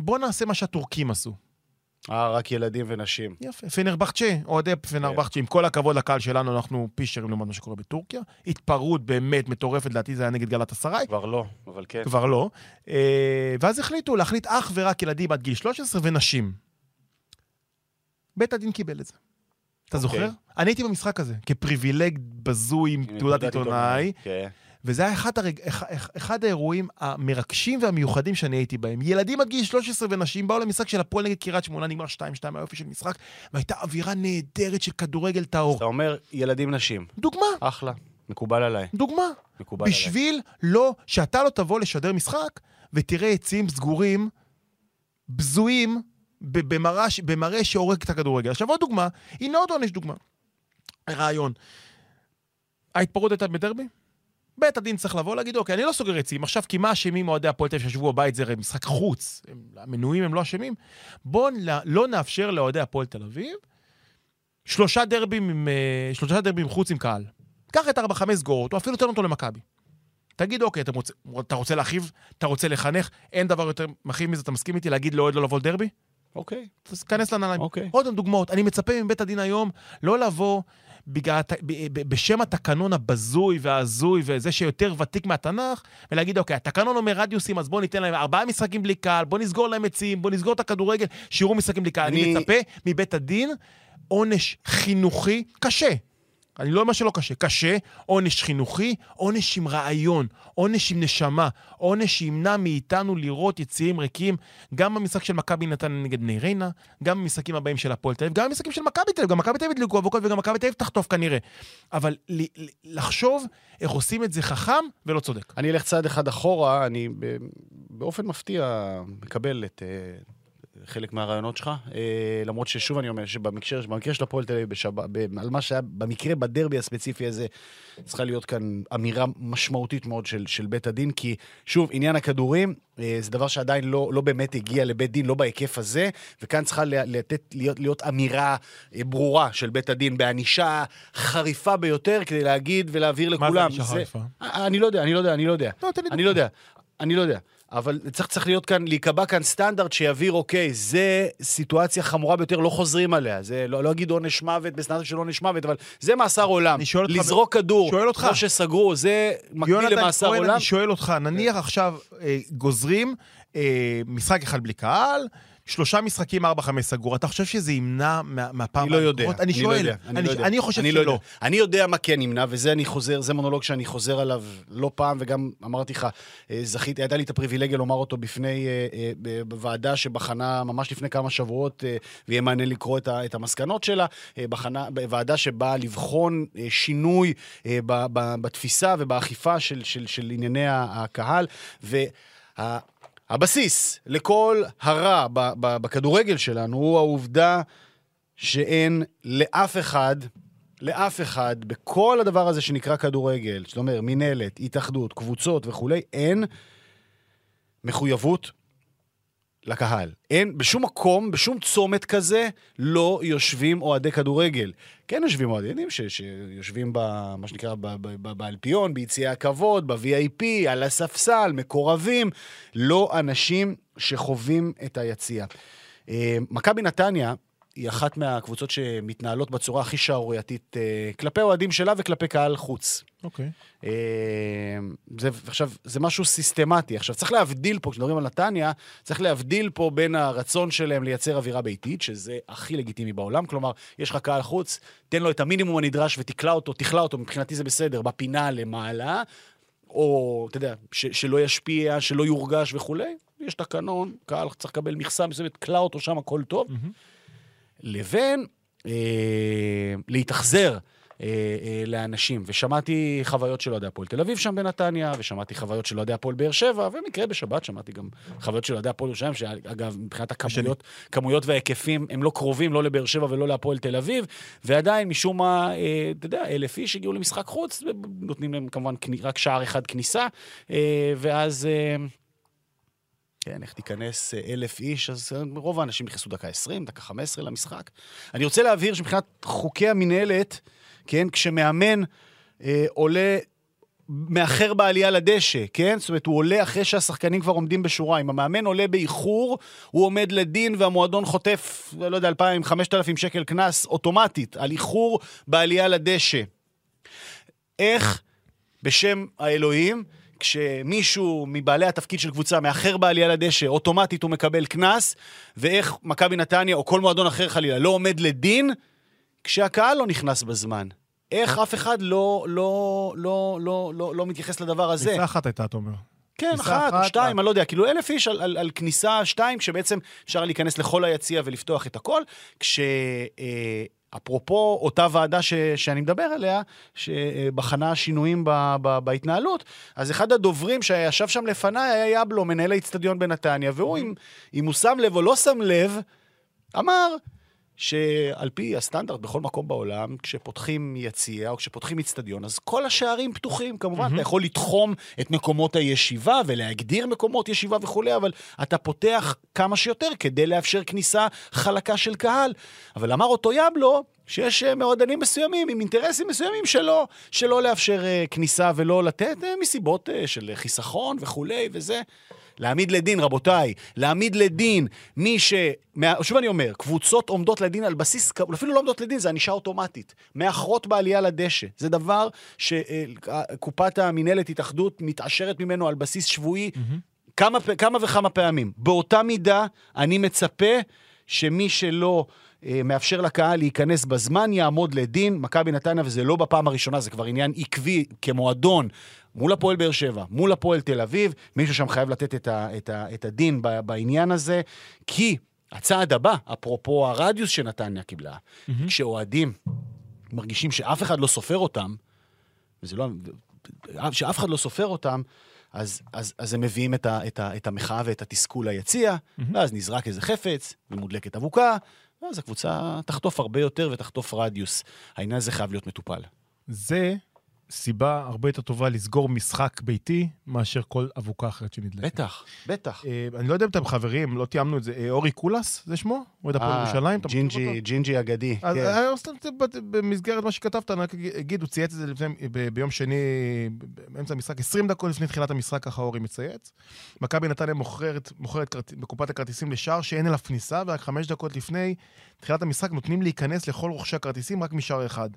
בוא נעשה מה שהטורקים עשו. אה, רק ילדים ונשים. יפה. פנרבחצ'ה, אוהדי פנרבחצ'ה, עם כל הכבוד לקהל שלנו, אנחנו פישרים לעומת מה שקורה בטורקיה. התפרעות באמת מטורפת, לדעתי זה היה נגד גלת אסריי. כבר לא, אבל כן. כבר לא. אה, ואז החליטו להחליט אך ורק ילדים עד גיל 13 ונשים. בית הדין קיבל את זה. אתה אוקיי. זוכר? אני הייתי במשחק הזה, כפריבילג בזוי עם תעודת עיתונאי, כן. וזה היה אחד, הרג... אח- אח- אחד האירועים המרגשים והמיוחדים שאני הייתי בהם. ילדים עד גיל 13 ונשים באו למשחק של הפועל נגד קריית שמונה, נגמר 2-2, היופי של משחק, והייתה אווירה נהדרת של כדורגל טהור. אתה אומר ילדים נשים. דוגמה, אחלה. מקובל עליי. דוגמה. מקובל עליי. בשביל לא, שאתה לא תבוא לשדר משחק ותראה עצים סגורים, בזויים, במראה, במראה שהורג את הכדורגל. עכשיו עוד דוגמה, הנה עוד עונש דוגמה. רעיון. ההתפרעות הייתה בדרבי? בית הדין צריך לבוא להגיד, אוקיי, אני לא סוגר עצים, עכשיו כי מה אשמים אוהדי הפועל תל אביב שישבו בבית, זה משחק חוץ, הם- המנויים הם לא אשמים. בואו לא נאפשר לאוהדי הפועל תל אביב שלושה דרבים עם, אה, שלושה דרבים חוץ עם קהל. קח את ארבע חמש סגורות, או אפילו תן אותו למכבי. תגיד, אוקיי, אתה רוצה, אתה רוצה להרחיב? אתה רוצה לחנך? אין דבר יותר מכאיב מזה, אתה מסכים איתי להגיד לאוהד לא לבוא לדרבי? אוקיי. אז כנס לנעליים. אוקיי. עוד פעם דוגמאות. אני מצפה מבית הדין היום לא לבוא בגלל, בשם התקנון הבזוי וההזוי וזה שיותר ותיק מהתנ"ך, ולהגיד, אוקיי, התקנון אומר רדיוסים, אז בואו ניתן להם ארבעה משחקים בלי קהל, בואו נסגור להם עצים, בואו נסגור את הכדורגל, שיראו משחקים בלי קהל. אני- אני מצפה מבית הדין עונש חינוכי קשה. אני לא אומר שלא קשה, קשה, עונש חינוכי, עונש עם רעיון, עונש עם נשמה, עונש שימנע מאיתנו לראות יציעים ריקים, גם במשחק של מכבי נתניה נגד בני ריינה, גם במשחקים הבאים של הפועל תל אביב, גם במשחקים של מכבי תל אביב, גם מכבי תל אביב ידלקו אבוקות וגם מכבי תל אביב תחטוף כנראה. אבל לחשוב איך עושים את זה חכם ולא צודק. אני אלך צעד אחד אחורה, אני באופן מפתיע מקבל את אה, חלק מהרעיונות שלך, אה, למרות ששוב אני אומר שבמקרה במקרה של הפועל תל אביב, על מה שהיה במקרה בדרבי הספציפי הזה, צריכה להיות כאן אמירה משמעותית מאוד של, של בית הדין, כי שוב, עניין הכדורים אה, זה דבר שעדיין לא, לא באמת הגיע לבית דין, לא בהיקף הזה, וכאן צריכה לתת, להיות, להיות אמירה אה, ברורה של בית הדין בענישה חריפה ביותר, כדי להגיד ולהבהיר מה לכולם. זה ענישה חריפה? אני לא יודע, אני לא יודע, אני לא יודע. לא, תן לי אני לא יודע, אני לא יודע. אבל צריך, צריך להיות כאן, להיקבע כאן סטנדרט שיבהיר, אוקיי, זה סיטואציה חמורה ביותר, לא חוזרים עליה. זה, לא, לא אגיד עונש מוות בסטנדרט של עונש מוות, אבל זה מאסר עולם. אני שואל אותך- לזרוק כדור, שואל אותך. כמו שסגרו, זה מקביל יונתן למאסר כהן, עולם. אני שואל אותך, נניח עכשיו אה, גוזרים אה, משחק אחד בלי קהל, שלושה משחקים, ארבע, חמש סגור, אתה חושב שזה ימנע מה- מהפעם אני לא יודע. אני לא שואל, יודע, אני, לא יודע. אני חושב אני לא שלא. יודע. אני יודע מה כן נמנע, וזה אני חוזר, זה מונולוג שאני חוזר עליו לא פעם, וגם אמרתי לך, אה, זכיתי, הייתה לי את הפריבילגיה לומר אותו בפני, אה, אה, בוועדה שבחנה ממש לפני כמה שבועות, ויהיה מעניין לקרוא את, ה, את המסקנות שלה, בחנה, בוועדה שבאה לבחון שינוי ב, ב, בתפיסה ובאכיפה של, של, של ענייני ה- הקהל, וה... הבסיס לכל הרע ב- ב- בכדורגל שלנו הוא העובדה שאין לאף אחד, לאף אחד, בכל הדבר הזה שנקרא כדורגל, זאת אומרת, מינהלת, התאחדות, קבוצות וכולי, אין מחויבות לקהל. אין, בשום מקום, בשום צומת כזה, לא יושבים אוהדי כדורגל. כן יושבים אוהדים שיושבים ב... מה שנקרא, באלפיון, ביציעי הכבוד, ב-VIP, על הספסל, מקורבים, לא אנשים שחווים את היציע. אה, מכבי נתניה היא אחת מהקבוצות שמתנהלות בצורה הכי שערורייתית אה, כלפי אוהדים שלה וכלפי קהל חוץ. אוקיי. אה, זה, עכשיו, זה משהו סיסטמטי. עכשיו, צריך להבדיל פה, כשמדברים על נתניה, צריך להבדיל פה בין הרצון שלהם לייצר אווירה ביתית, שזה הכי לגיטימי בעולם. כלומר, יש לך קהל חוץ, תן לו את המינימום הנדרש ותקלע אותו, תכלא אותו, מבחינתי זה בסדר, בפינה למעלה, או, אתה יודע, ש, שלא ישפיע, שלא יורגש וכולי. יש תקנון, קהל צריך לקבל מכסה מסוימת, קלע אותו שם, הכל טוב. לבין אה, להתאכזר אה, אה, לאנשים. ושמעתי חוויות של אוהדי הפועל תל אביב שם בנתניה, ושמעתי חוויות של אוהדי הפועל באר שבע, ובמקרה בשבת שמעתי גם חוויות של אוהדי הפועל ירושלים, שאגב, מבחינת הכמויות כמויות וההיקפים, הם לא קרובים לא לבאר שבע ולא להפועל תל אביב, ועדיין, משום מה, אה, אתה יודע, אלף איש הגיעו למשחק חוץ, נותנים להם כמובן רק שער אחד כניסה, אה, ואז... אה, כן, איך תיכנס אה, אלף איש, אז אה, רוב האנשים נכנסו דקה 20, דקה 15 למשחק. אני רוצה להבהיר שמבחינת חוקי המינהלת, כן, כשמאמן אה, עולה, מאחר בעלייה לדשא, כן? זאת אומרת, הוא עולה אחרי שהשחקנים כבר עומדים בשורה. אם המאמן עולה באיחור, הוא עומד לדין והמועדון חוטף, לא יודע, 2,000, 5,000 שקל קנס אוטומטית על איחור בעלייה לדשא. איך, בשם האלוהים, כשמישהו מבעלי התפקיד של קבוצה מאחר בעלייה לדשא, אוטומטית הוא מקבל קנס, ואיך מכבי נתניה או כל מועדון אחר חלילה לא עומד לדין, כשהקהל לא נכנס בזמן. איך אף אחד לא, לא, לא, לא, לא, לא מתייחס לדבר הזה? טיסה אחת הייתה, אתה אומר. כן, אחת או אחת, שתיים, אה. אני לא יודע, כאילו אלף איש על, על, על כניסה שתיים, כשבעצם אפשר להיכנס לכל היציע ולפתוח את הכל, כש... אה, אפרופו אותה ועדה ש, שאני מדבר עליה, שבחנה שינויים ב, ב, בהתנהלות, אז אחד הדוברים שישב שם לפניי היה יבלו, מנהל האיצטדיון בנתניה, והוא, אם, אם הוא שם לב או לא שם לב, אמר שעל פי הסטנדרט בכל מקום בעולם, כשפותחים יציע או כשפותחים איצטדיון, אז כל השערים פתוחים. כמובן, mm-hmm. אתה יכול לתחום את מקומות הישיבה ולהגדיר מקומות ישיבה וכולי, אבל אתה פותח כמה שיותר כדי לאפשר כניסה חלקה של קהל. אבל אמר אותו יבלו, שיש אה, מועדנים מסוימים עם אינטרסים מסוימים שלא, שלא לאפשר אה, כניסה ולא לתת, אה, מסיבות של חיסכון וכולי וזה. להעמיד לדין, רבותיי, להעמיד לדין מי ש... מה- שוב אני אומר, קבוצות עומדות לדין על בסיס, אפילו לא עומדות לדין, זה ענישה אוטומטית. מאחרות בעלייה לדשא. זה דבר שקופת המינהלת התאחדות מתעשרת ממנו על בסיס שבועי כמה, פ- כמה וכמה פעמים. באותה מידה, אני מצפה שמי שלא אה, מאפשר לקהל להיכנס בזמן, יעמוד לדין. מכבי נתניה, וזה לא בפעם הראשונה, זה כבר עניין עקבי כמועדון. מול הפועל באר שבע, מול הפועל תל אביב, מישהו שם חייב לתת את, ה, את, ה, את הדין בעניין הזה, כי הצעד הבא, אפרופו הרדיוס שנתניה קיבלה, mm-hmm. כשאוהדים מרגישים שאף אחד לא סופר אותם, וזה לא... שאף אחד לא סופר אותם, אז, אז, אז הם מביאים את, ה, את, ה, את המחאה ואת התסכול ליציע, mm-hmm. ואז נזרק איזה חפץ, ומודלקת אבוקה, ואז הקבוצה תחטוף הרבה יותר ותחטוף רדיוס. העניין הזה חייב להיות מטופל. זה סיבה הרבה יותר טובה לסגור משחק ביתי מאשר כל אבוקה אחרת שנדלקת. בטח, בטח. אה, אני לא יודע אם אתם חברים, לא תיאמנו את זה. אה, אורי קולס, זה שמו? אוהד הפועל אה, ירושלים? אתה מכיר ג'ינג'י, אותו? ג'ינג'י אגדי, אז כן. אה, סתם ב- במסגרת מה שכתבת, אני רק אגיד, הוא צייץ את זה לפני, ב- ביום שני, באמצע המשחק, 20 דקות לפני תחילת המשחק, ככה אורי מצייץ. מכבי נתניה מוכרת, מוכרת בקופת הכרטיסים לשער שאין אליו כניסה, ורק חמש דקות לפני תחילת המשחק נותנים להיכנס לכל רוכשי הכרטיסים רק משער אחד.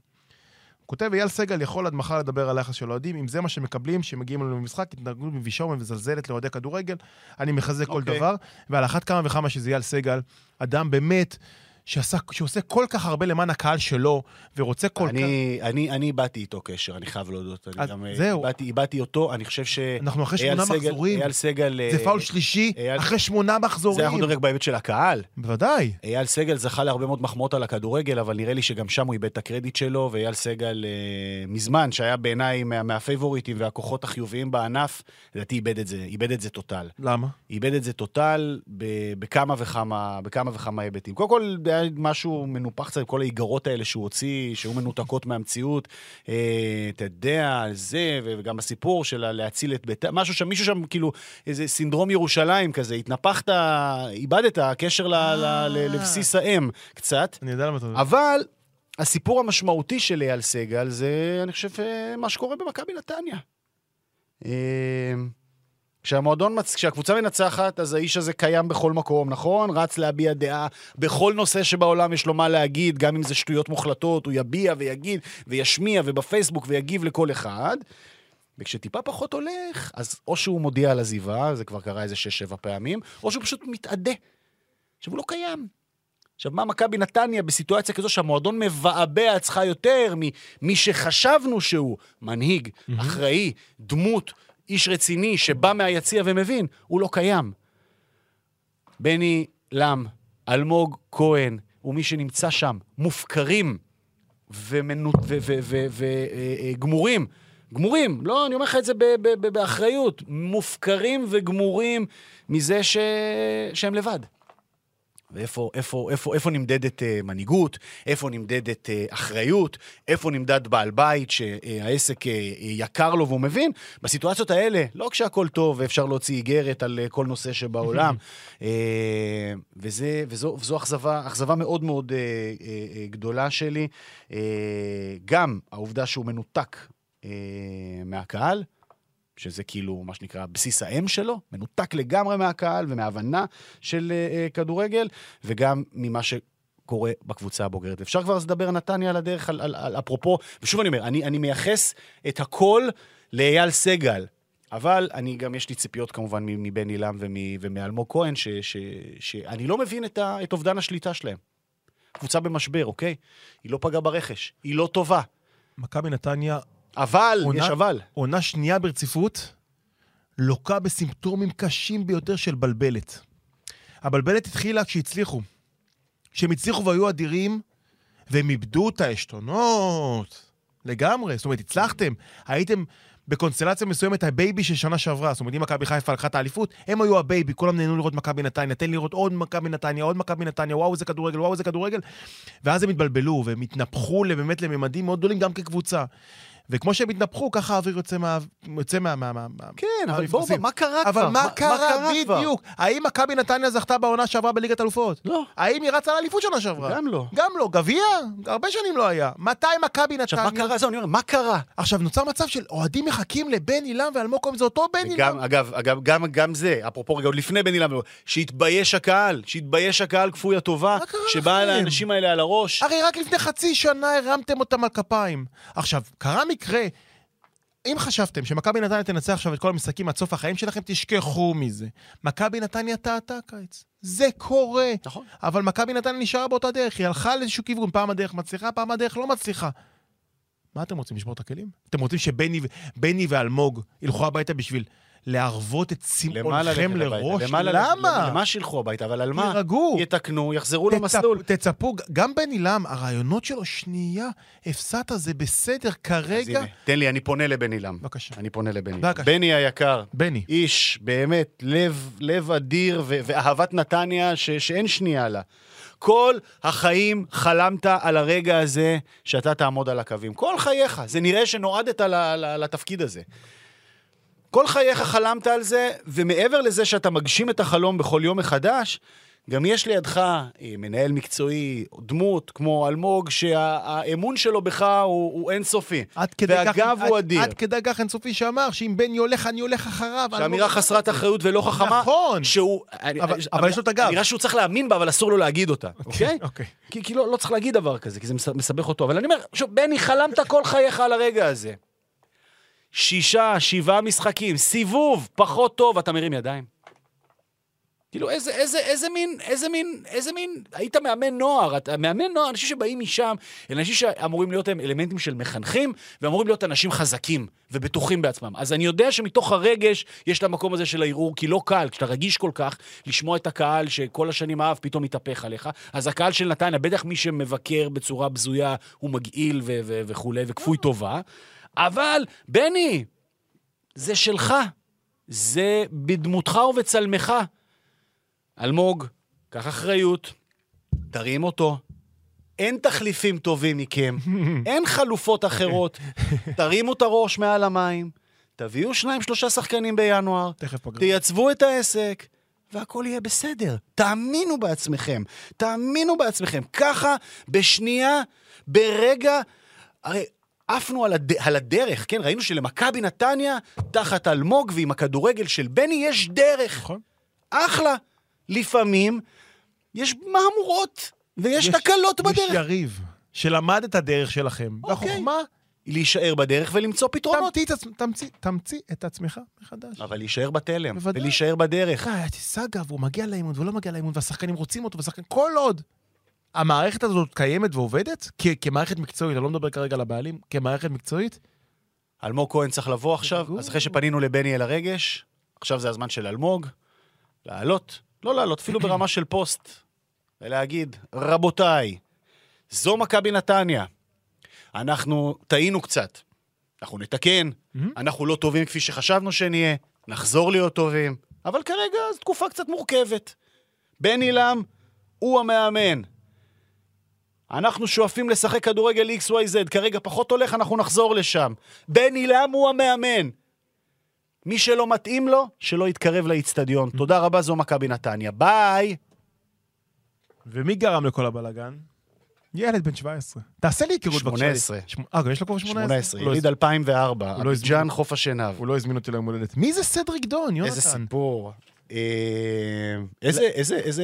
כותב, אייל סגל יכול עד מחר לדבר על היחס של אוהדים, אם זה מה שמקבלים, שמגיעים אלינו למשחק, התנהגות מבישה ומזלזלת לאוהדי כדורגל, אני מחזק כל אוקיי. דבר, ועל אחת כמה וכמה שזה אייל סגל, אדם באמת, שעשה, שעושה כל כך הרבה למען הקהל שלו, ורוצה כל כך... אני, אני, אני איבדתי איתו קשר, אני חייב להודות. אני גם אה, זהו. איבדתי, אותו, אני חושב ש... אנחנו אחרי שמונה סגל- מחזורים, אייל סגל... זה אה, פאול שלישי, אייל- אחרי שמונה זה מחזורים. אנחנו מדברים רק בהיבט של הקהל. בוודאי. אייל סגל זכה להרבה מאוד מחמאות על הכדורגל, אבל נראה לי שגם שם הוא איבד את הקרדיט שלו, ואייל סגל אה, מזמן, שהיה בעיניי מה, מהפייבוריטים והכוחות החיוביים בענף, לדעתי איבד את זה, איבד את זה טוטל. למה? איבד את זה טוטל ב- בכמה וכמה, בכמה וכמה היבטים. קודם כל, היה משהו מנופח קצת, כל האיגרות האלה שהוא הוציא, שהיו מנותקות מהמציאות. אה, אתה יודע, על זה, וגם הסיפור של להציל את ביתה, משהו שם, מישהו שם, כאילו, איזה סינדרום ירושלים כזה, התנפחת, איבדת קשר ל- לבסיס האם קצת. אני יודע למה אתה... אבל הסיפור המשמעותי של אייל סגל זה, אני חושב, אה, מה שקורה במכבי נתניה. כשהמועדון, מצ... כשהקבוצה מנצחת, אז האיש הזה קיים בכל מקום, נכון? רץ להביע דעה בכל נושא שבעולם יש לו מה להגיד, גם אם זה שטויות מוחלטות, הוא יביע ויגיד וישמיע ובפייסבוק ויגיב לכל אחד. וכשטיפה פחות הולך, אז או שהוא מודיע על עזיבה, זה כבר קרה איזה שש-שבע פעמים, או שהוא פשוט מתאדה. עכשיו, הוא לא קיים. עכשיו, מה מכבי נתניה בסיטואציה כזו שהמועדון מבעבע אצלך יותר ממי שחשבנו שהוא מנהיג, אחראי, דמות, איש רציני שבא מהיציע ומבין, הוא לא קיים. בני לם, אלמוג כהן, ומי שנמצא שם, מופקרים וגמורים. גמורים, לא, אני אומר לך את זה באחריות. מופקרים וגמורים מזה ש... שהם לבד. ואיפה איפה, איפה, איפה נמדדת uh, מנהיגות, איפה נמדדת uh, אחריות, איפה נמדד בעל בית שהעסק uh, יקר לו והוא מבין. בסיטואציות האלה, לא כשהכול טוב ואפשר להוציא איגרת על uh, כל נושא שבעולם, uh, וזה, וזו, וזו אכזבה, אכזבה מאוד מאוד uh, uh, uh, גדולה שלי. Uh, גם העובדה שהוא מנותק uh, מהקהל, שזה כאילו, מה שנקרא, בסיס האם שלו, מנותק לגמרי מהקהל ומהבנה של uh, כדורגל, וגם ממה שקורה בקבוצה הבוגרת. אפשר כבר אז לדבר נתניה על הדרך, על, על, על אפרופו, ושוב אני אומר, אני, אני מייחס את הכל לאייל סגל. אבל אני גם, יש לי ציפיות כמובן מבן אילם ומאלמוג כהן, ש, ש, שאני לא מבין את, ה, את אובדן השליטה שלהם. קבוצה במשבר, אוקיי? היא לא פגעה ברכש, היא לא טובה. מכבי נתניה אבל, עונה, יש אבל. עונה שנייה ברציפות, לוקה בסימפטומים קשים ביותר של בלבלת. הבלבלת התחילה כשהצליחו. כשהם הצליחו והיו אדירים, והם איבדו את העשתונות. לגמרי. זאת אומרת, הצלחתם. הייתם בקונסטלציה מסוימת הבייבי של שנה שעברה. זאת אומרת, אם מכבי חיפה לקחה את האליפות, הם היו הבייבי, כולם נהנו לראות מכבי נתניה, תן לראות עוד מכבי נתניה, עוד מכבי נתניה, וואו, איזה כדורגל, וואו, איזה כדורגל. ואז הם התבלבלו, והם התנפחו באמת לממדים מאוד גדולים גם כקבוצה. וכמו שהם התנפחו, ככה האוויר יוצא מה... יוצא מה... מה, מה כן, אבל בוא, בוא, מה קרה כבר? אבל מה קרה בדיוק? האם מכבי נתניה זכתה בעונה שעברה בליגת אלופות? לא. האם היא רצה לאליפות שנה שעברה? גם לא. גם לא. גביע? הרבה שנים לא היה. מתי מכבי נתניה... עכשיו, מה קרה? זהו, אני אומר, מה קרה? עכשיו, נוצר מצב של אוהדים מחכים לבן אילם ואלמוג כהן, זה אותו בן אילם. גם, אגב, אגב, גם, גם זה, אפרופו רגע, עוד לפני בן אילם, שהתבייש הקהל, שהתבייש הקהל כפוי הטובה, שבא? לאנשים האלה על הראש. הרי רק לפני חצי שנה הרמתם אותם על כפיים. עכשיו, קרה מקרה, אם חשבתם שמכבי נתניה תנצח עכשיו את כל המשחקים עד סוף החיים שלכם, תשכחו מזה. מכבי נתניה טעתה קיץ. זה קורה. נכון. אבל מכבי נתניה נשארה באותה דרך, היא הלכה לאיזשהו כיוון, פעם הדרך מצליחה, פעם הדרך לא מצליחה. מה אתם רוצים, לשבור את הכלים? אתם רוצים שבני ואלמוג ילכו הביתה בשביל להרוות את צמאונכם? לראש? למה ללכת- למה? למה שילכו הביתה? אבל על מה? תירגעו. יתקנו, יחזרו תצפ- למסלול. תצפו, גם בן עילם, הרעיונות שלו, שנייה, הפסדת, זה בסדר, אז כרגע... הנה, תן לי, אני פונה לבן אילם. בבקשה. אני פונה לבני. בבקשה. בני היקר, בני. איש, באמת, לב, לב אדיר ו- ואהבת נתניה ש- שאין שנייה לה. כל החיים חלמת על הרגע הזה שאתה תעמוד על הקווים. כל חייך. זה נראה שנועדת ל- ל- לתפקיד הזה. כל חייך חלמת על זה, ומעבר לזה שאתה מגשים את החלום בכל יום מחדש, גם יש לידך אה, מנהל מקצועי, דמות כמו אלמוג, שהאמון שלו בך הוא, הוא אינסופי. עד כדי כך, והגב הוא עד, אדיר. עד כדי כך אינסופי שאמר שאם בני הולך, אני הולך אחריו. שאמירה לא- חסרת אחריות ולא חכמה, נכון. שהוא... אני- אבל- אני- אבל יש לו את הגב. אמירה שהוא צריך להאמין בה, אבל אסור לו להגיד אותה, אוקיי? אוקיי. כי, כי לא, לא צריך להגיד דבר כזה, כי זה מס- מסבך אותו. אבל אני אומר, שוב, בני, חלמת כל חייך על הרגע הזה. שישה, שבעה משחקים, סיבוב, פחות טוב, אתה מרים ידיים. כאילו, איזה, איזה, איזה מין, איזה מין, איזה מין, היית מאמן נוער, אתה מאמן נוער, אנשים שבאים משם, אלה אנשים שאמורים להיות הם אלמנטים של מחנכים, ואמורים להיות אנשים חזקים ובטוחים בעצמם. אז אני יודע שמתוך הרגש יש את המקום הזה של הערעור, כי לא קל, כשאתה רגיש כל כך, לשמוע את הקהל שכל השנים אהב, פתאום מתהפך עליך. אז הקהל של נתניה, בטח מי שמבקר בצורה בזויה, הוא מגעיל וכולי, וכפוי טובה. אבל, בני, זה שלך. זה בדמותך ובצלמך. אלמוג, קח אחריות, תרים אותו. אין תחליפים טובים מכם, אין חלופות אחרות. תרימו את הראש מעל המים, תביאו שניים, שלושה שחקנים בינואר, תכף פגרה. תייצבו את העסק, והכל יהיה בסדר. תאמינו בעצמכם, תאמינו בעצמכם. ככה, בשנייה, ברגע... הרי עפנו על, הד... על הדרך, כן? ראינו שלמכבי נתניה, תחת אלמוג ועם הכדורגל של בני, יש דרך. נכון. אחלה. לפעמים יש מהמורות ויש תקלות יש בדרך. יריב שלמד את הדרך שלכם. אוקיי. והחוכמה, להישאר בדרך ולמצוא פתרונות. תמציא תמציא- תמציא את עצמך מחדש. אבל להישאר בתלם, בוודאי. ולהישאר בדרך. אה, סאגה, והוא מגיע לאימון ולא מגיע לאימון, והשחקנים רוצים אותו, והשחקנים... כל עוד המערכת הזאת קיימת ועובדת, כ- כמערכת מקצועית, אני לא מדבר כרגע על הבעלים, כמערכת מקצועית, אלמוג כהן צריך לבוא עכשיו. אז אחרי שפנינו לבני אל הרגש, עכשיו זה הזמן של אלמוג, לעלות, לא לעלות, אפילו ברמה של פוסט, ולהגיד, רבותיי, זו מכבי נתניה. אנחנו טעינו קצת, אנחנו נתקן. אנחנו לא טובים כפי שחשבנו שנהיה, נחזור להיות טובים, אבל כרגע זו תקופה קצת מורכבת. בני לם הוא המאמן. אנחנו שואפים לשחק כדורגל XYZ, כרגע פחות הולך, אנחנו נחזור לשם. בני לם הוא המאמן. מי שלא מתאים לו, שלא יתקרב לאיצטדיון. תודה רבה, זו מכבי נתניה. ביי! ומי גרם לכל הבלאגן? ילד בן 17. תעשה לי היכרות בבקשה. 18. שמ- אה, גם יש לו כבר 18? 18, הוא לא יליד הזמין- 2004, הוא לא הזמין- אביג'אן חוף השנהב. הוא לא הזמין אותי ליום הולדת. מי זה סדריק דון, יונתן? איזה סיפור. אה, איזה, איזה, איזה...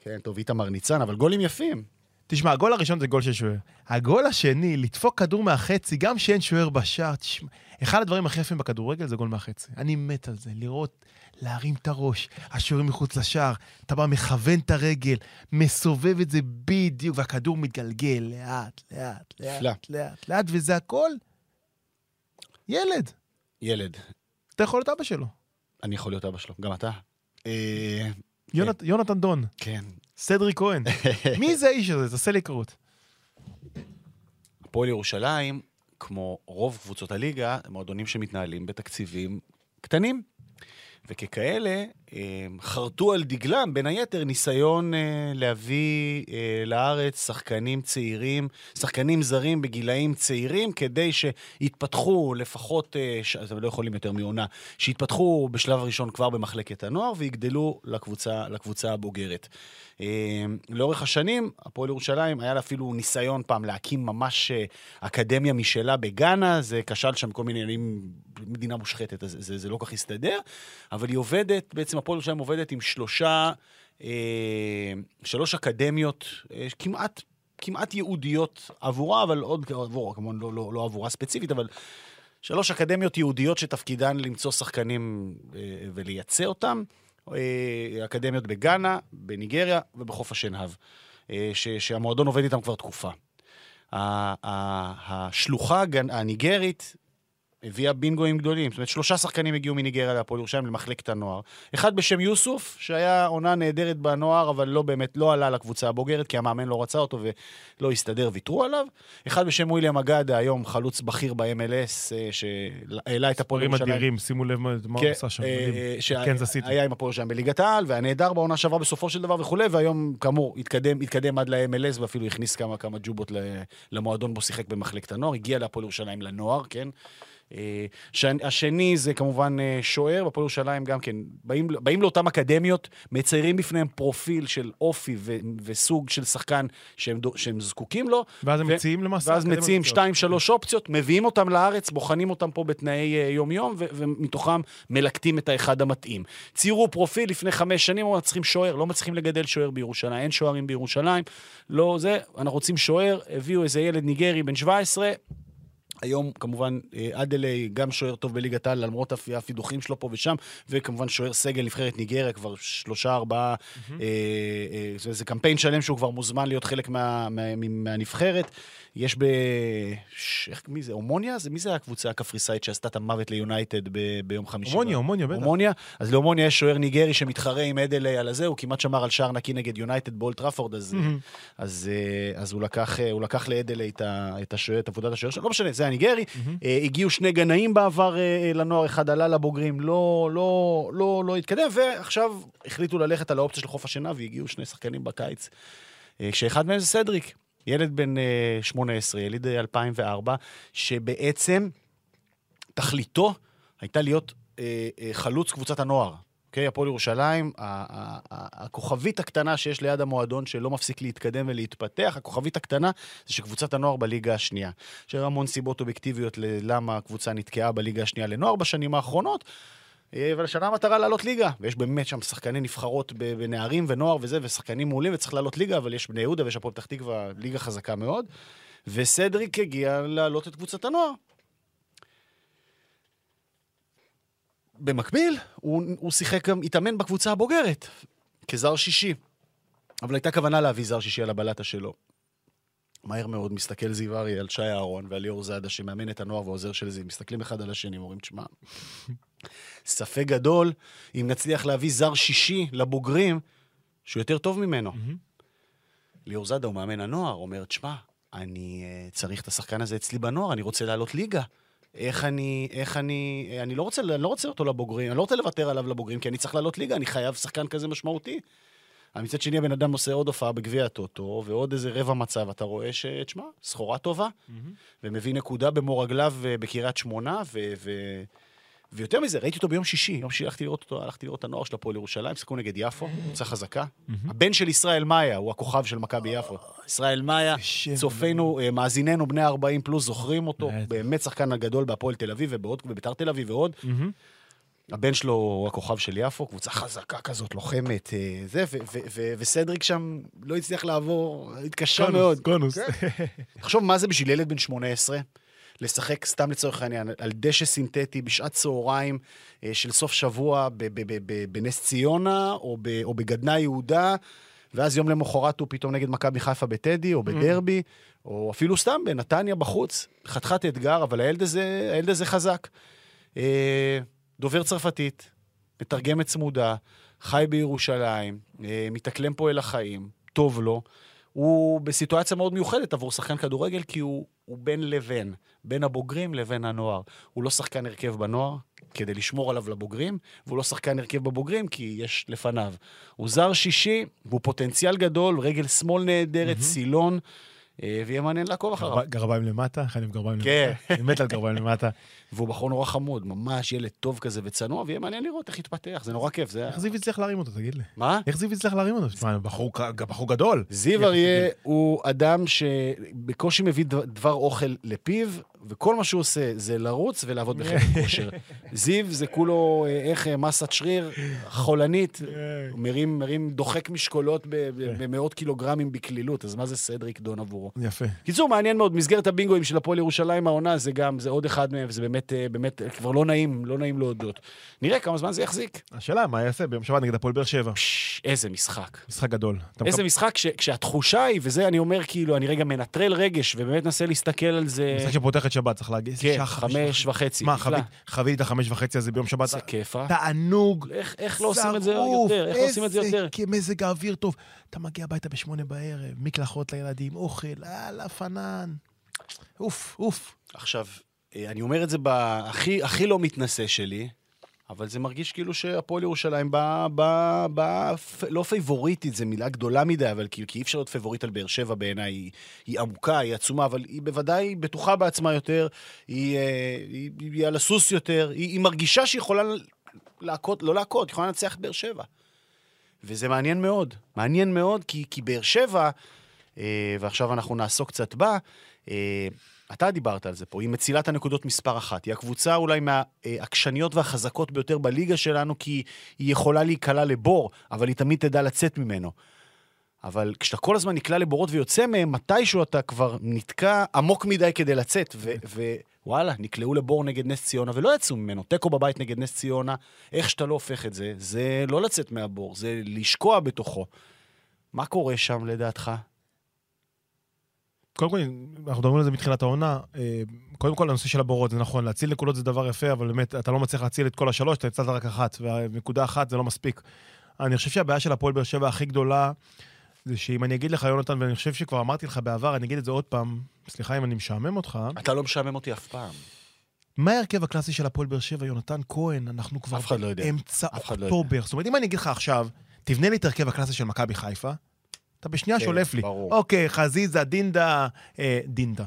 כן, טוב, איתמר ניצן, אבל גולים יפים. תשמע, הגול הראשון זה גול של שוער. הגול השני, לדפוק כדור מהחצי, גם שאין שוער בשער, תשמע, אחד הדברים הכי יפים בכדורגל זה גול מהחצי. אני מת על זה, לראות, להרים את הראש, השוער מחוץ לשער, אתה בא, מכוון את הרגל, מסובב את זה בדיוק, והכדור מתגלגל לאט, לאט, נפלא. לאט, לאט, לאט, וזה הכל ילד. ילד. אתה יכול להיות אבא שלו. אני יכול להיות אבא שלו, גם אתה. אה, יונת, יונתן דון, כן. סדריק כהן. מי זה האיש הזה? תעשה לי היכרות. הפועל ירושלים, כמו רוב קבוצות הליגה, הם מועדונים שמתנהלים בתקציבים קטנים. וככאלה, חרטו על דגלם, בין היתר, ניסיון אה, להביא אה, לארץ שחקנים צעירים, שחקנים זרים בגילאים צעירים, כדי שיתפתחו לפחות, אה. אתם לא יכולים יותר מעונה, שיתפתחו בשלב הראשון כבר במחלקת הנוער ויגדלו לקבוצה, לקבוצה הבוגרת. אה, לאורך השנים, הפועל ירושלים, היה לה אפילו ניסיון פעם להקים ממש אקדמיה משלה בגאנה, זה כשל שם כל מיני עניינים, מדינה מושחתת, אז זה, זה לא כל כך הסתדר, אבל היא עובדת, בעצם הפועל ירושלים עובדת עם שלושה, אה, שלוש אקדמיות אה, כמעט, כמעט ייעודיות עבורה, אבל עוד עבורה, כמובן לא, לא, לא עבורה ספציפית, אבל שלוש אקדמיות ייעודיות שתפקידן למצוא שחקנים אה, ולייצא אותם. אה, אקדמיות בגאנה, בניגריה ובחוף השנהב, אה, שהמועדון עובד איתם כבר תקופה. השלוחה הניגרית הביאה בינגואים גדולים. זאת אומרת, שלושה שחקנים הגיעו מניגריה להפועל ירושלים למחלקת הנוער. אחד בשם יוסוף, שהיה עונה נהדרת בנוער, אבל לא באמת, לא עלה לקבוצה הבוגרת, כי המאמן לא רצה אותו ולא הסתדר, ויתרו עליו. אחד בשם וויליאם אגדה, היום חלוץ בכיר ב-MLS, אה, שהעלה את הפועל ירושלים. אדירים, שימו לב מה הוא כן, עשה שם. אה, בקנזס סיטי. שהיה עם הפועל שלהם בליגת העל, והיה נהדר בעונה שעברה בסופו של דבר וכולי, והיום, כאמור, התקדם, התקדם עד ל-MLS, ואפילו הכניס כמה, כמה ג'ובות למועדון בו שיחק במחלקת הנוער, הגיע להפועל ירושלים לנוער, כן? אה, השני זה כמובן אה, שוער, בפועל ירושלים גם כן, באים, באים לאותן אקדמיות, מציירים בפניהם פרופיל של אופי ו- וסוג של שחקן שהם, שהם זקוקים לו, ואז הם ו- מציעים למעשה... ואז מציעים מקצועיות. שתיים, שלוש אופציות, מביאים אותם לארץ, בוחנים אותם פה בתנאי אה, יום-יום, ו- ומתוכם מלקטים את האחד המתאים. ציירו פרופיל לפני חמש שנים, אמרו, צריכים שוער, לא מצליחים לגדל שוער בירושלים, אין שוערים בירושלים, לא זה, אנחנו רוצים שוער, הביאו איזה ילד ניגרי בן 17, היום כמובן אה, אדלי, גם שוער טוב בליגת העל, למרות הפ- הפידוחים שלו פה ושם, וכמובן שוער סגל נבחרת ניגריה, כבר שלושה, ארבעה, אה, אה, זה, זה קמפיין שלם שהוא כבר מוזמן להיות חלק מה, מה, מה, מהנבחרת. יש ב... ש... איך, מי זה? אומוניה? זה, מי זה הקבוצה הקפריסאית שעשתה את המוות ליונייטד ב, ביום חמישי? אומוניה, אומוניה, בטח. אומוניה. אז לאומוניה יש שוער ניגרי שמתחרה עם אדלי על הזה, הוא כמעט שמר על שער נקי נגד יונייטד באולד טראפורד, אז, אז, אה, אז הוא לקח, אה, הוא לקח לאדלי את, השוער, את עבודת השוער שלו, לא משנה, זה הניגרי. אה, הגיעו שני גנאים בעבר לנוער, אחד עלה לבוגרים, לא, לא, לא, לא התקדם, ועכשיו החליטו ללכת על האופציה של חוף השינה, והגיעו שני שחקנים בקיץ, אה, שאחד מהם זה סדריק. ילד בן אה, 18, יליד אה, 2004, שבעצם תכליתו הייתה להיות אה, אה, חלוץ קבוצת הנוער. אוקיי? הפועל ירושלים, הכוכבית הקטנה שיש ליד המועדון שלא מפסיק להתקדם ולהתפתח, הכוכבית הקטנה זה שקבוצת הנוער בליגה השנייה. יש המון סיבות אובייקטיביות ללמה הקבוצה נתקעה בליגה השנייה לנוער בשנים האחרונות. אה, אבל השנה המטרה לעלות ליגה, ויש באמת שם שחקני נבחרות בנערים ונוער וזה, ושחקנים מעולים, וצריך לעלות ליגה, אבל יש בני יהודה ויש הפועל פתח תקווה, ליגה חזקה מאוד. וסדריק הגיע להעלות את קבוצת הנוער. במקביל, הוא, הוא שיחק גם, התאמן בקבוצה הבוגרת, כזר שישי. אבל הייתה כוונה להביא זר שישי על הבלטה שלו. מהר מאוד מסתכל זיו אריה על שי אהרון ועל ליאור זאדה, שמאמן את הנוער ועוזר של זיו, מסתכלים אחד על השני, אומרים, תשמע, ספק גדול אם נצליח להביא זר שישי לבוגרים שהוא יותר טוב ממנו. ליאור זאדה הוא מאמן הנוער, אומר, תשמע, אני uh, צריך את השחקן הזה אצלי בנוער, אני רוצה לעלות ליגה. איך אני, איך אני, אני לא רוצה, אני לא רוצה אותו לבוגרים, אני לא רוצה לוותר עליו לבוגרים, כי אני צריך לעלות ליגה, אני חייב שחקן כזה משמעותי. אבל מצד שני, הבן אדם עושה עוד הופעה בגביע הטוטו, ועוד איזה רבע מצב, אתה רואה ש... תשמע, סחורה טובה, ומביא נקודה במו רגליו אה, בקריית שמונה, ו... ו... ויותר מזה, ראיתי אותו ביום שישי, יום שישי הלכתי לראות אותו, הלכתי לראות את הנוער של הפועל ירושלים, שיחקו נגד יפו, קבוצה חזקה. הבן של ישראל מאיה, הוא הכוכב של מכבי יפו. ישראל מאיה. צופינו, אה, מאזיננו, בני 40 פלוס, זוכרים אותו. באמת שחקן הגדול בהפועל תל אביב ובעוד- וביתר תל אביב ועוד. הבן שלו הוא הכוכב של יפו, קבוצה חזקה כזאת, לוחמת, אה, זה, וסדריק שם לא הצליח לעבור, התקשה מאוד. קונוס. תחשוב מה זה בשביל ילד בן 18, לשחק סתם לצורך העניין, על דשא סינתטי בשעת צהריים אה, של סוף שבוע בנס ציונה או, ב- או בגדנ"ע יהודה, ואז יום למחרת הוא פתאום נגד מכבי חיפה בטדי או בדרבי, או אפילו סתם בנתניה בחוץ. חתיכת אתגר, אבל הילד הזה, הילד הזה חזק. אה, דובר צרפתית, מתרגמת צמודה, חי בירושלים, אה, מתאקלם פה אל החיים, טוב לו. הוא בסיטואציה מאוד מיוחדת עבור שחקן כדורגל, כי הוא, הוא בין לבין, בין הבוגרים לבין הנוער. הוא לא שחקן הרכב בנוער, כדי לשמור עליו לבוגרים, והוא לא שחקן הרכב בבוגרים, כי יש לפניו. הוא זר שישי, והוא פוטנציאל גדול, רגל שמאל נהדרת, סילון, אה, ויהיה מעניין לעקוב אחריו. גרב- גרביים למטה, אני עם גרביים כן. למטה? אני מת על גרביים למטה. והוא בחור נורא חמוד, ממש ילד טוב כזה וצנוע, ויהיה מעניין לראות איך יתפתח, זה נורא כיף. איך זיו הצליח להרים אותו, תגיד לי? מה? איך זיו הצליח להרים אותו? תשמע, בחור גדול. זיו אריה הוא אדם שבקושי מביא דבר אוכל לפיו, וכל מה שהוא עושה זה לרוץ ולעבוד בחדר כושר. זיו זה כולו, אה, איך, אה, מסת שריר חולנית, הוא מרים, מרים, דוחק משקולות ב- במאות קילוגרמים בקלילות, אז מה זה סדריק דון עבורו? יפה. קיצור, מעניין מאוד, מסגרת הבינגואים של הפועל ירושלים העונה, זה גם, זה עוד אחד מהם, וזה באמת, אה, באמת, כבר לא נעים, לא נעים להודות. נראה כמה זמן זה יחזיק. השאלה, מה יעשה ביום שבת נגד הפועל באר שבע? איזה משחק. משחק גדול. איזה משחק כשהתחושה היא, וזה אני אומר כאילו, אני רגע מנטרל רגש, ובאמת מנסה להסתכל על זה. משחק שפותח את שבת, צריך להגיד. כן, חמש וחצי. מה. חווית- את החמש וחצי הזה ביום שבת? איזה כיף, אה? תענוג. איך, איך לא עושים את זה יותר? איך לא עושים את זה יותר? איזה מזג האוויר טוב. אתה מגיע הביתה בשמונה בערב, מקלחות לילדים, אוכל, יאללה, פנן. אוף, אוף. עכשיו, אה, אני אומר את זה בהכי הכי לא מתנשא שלי, אבל זה מרגיש כאילו שהפועל ירושלים באה, באה, פ- לא פייבוריטית, זו מילה גדולה מדי, אבל כאילו, כי אי אפשר להיות פייבוריט על באר שבע בעיניי, היא, היא עמוקה, היא עצומה, אבל היא בוודאי בטוחה בעצמה יותר, היא, אה, היא, היא על הסוס יותר, היא, היא מרגישה שהיא יכולה להכות, לא להכות, היא יכולה לנצח את באר שבע. וזה מעניין מאוד, מעניין מאוד, כי, כי באר שבע, אה, ועכשיו אנחנו נעסוק קצת בה, אה, אתה דיברת על זה פה, היא מצילת הנקודות מספר אחת. היא הקבוצה אולי מהעקשניות והחזקות ביותר בליגה שלנו, כי היא יכולה להיקלע לבור, אבל היא תמיד תדע לצאת ממנו. אבל כשאתה כל הזמן נקלע לבורות ויוצא מהם, מתישהו אתה כבר נתקע עמוק מדי כדי לצאת. ווואלה, נקלעו לבור נגד נס ציונה ולא יצאו ממנו. תיקו בבית נגד נס ציונה, איך שאתה לא הופך את זה, זה לא לצאת מהבור, זה לשקוע בתוכו. מה קורה שם לדעתך? קודם כל, אנחנו מדברים על זה מתחילת העונה. אה, קודם כל, הנושא של הבורות, זה נכון, להציל נקודות זה דבר יפה, אבל באמת, אתה לא מצליח להציל את כל השלוש, אתה הצלת רק אחת, ונקודה אחת זה לא מספיק. אני חושב שהבעיה של הפועל באר שבע הכי גדולה, זה שאם אני אגיד לך, יונתן, ואני חושב שכבר אמרתי לך בעבר, אני אגיד את זה עוד פעם, סליחה אם אני משעמם אותך, אתה לא משעמם אותי אף פעם. מה ההרכב הקלאסי של הפועל באר שבע, יונתן כהן? אנחנו כבר לא יודע. באמצע לא אוקטובר. זאת אומרת, אם אני אגיד לך עכשיו, תבנה לי את הרכב הקלאסי של מכבי חיפה, אתה בשנייה כן, שולף לי. ברור. אוקיי, חזיזה, דינדה, אה, דינדה.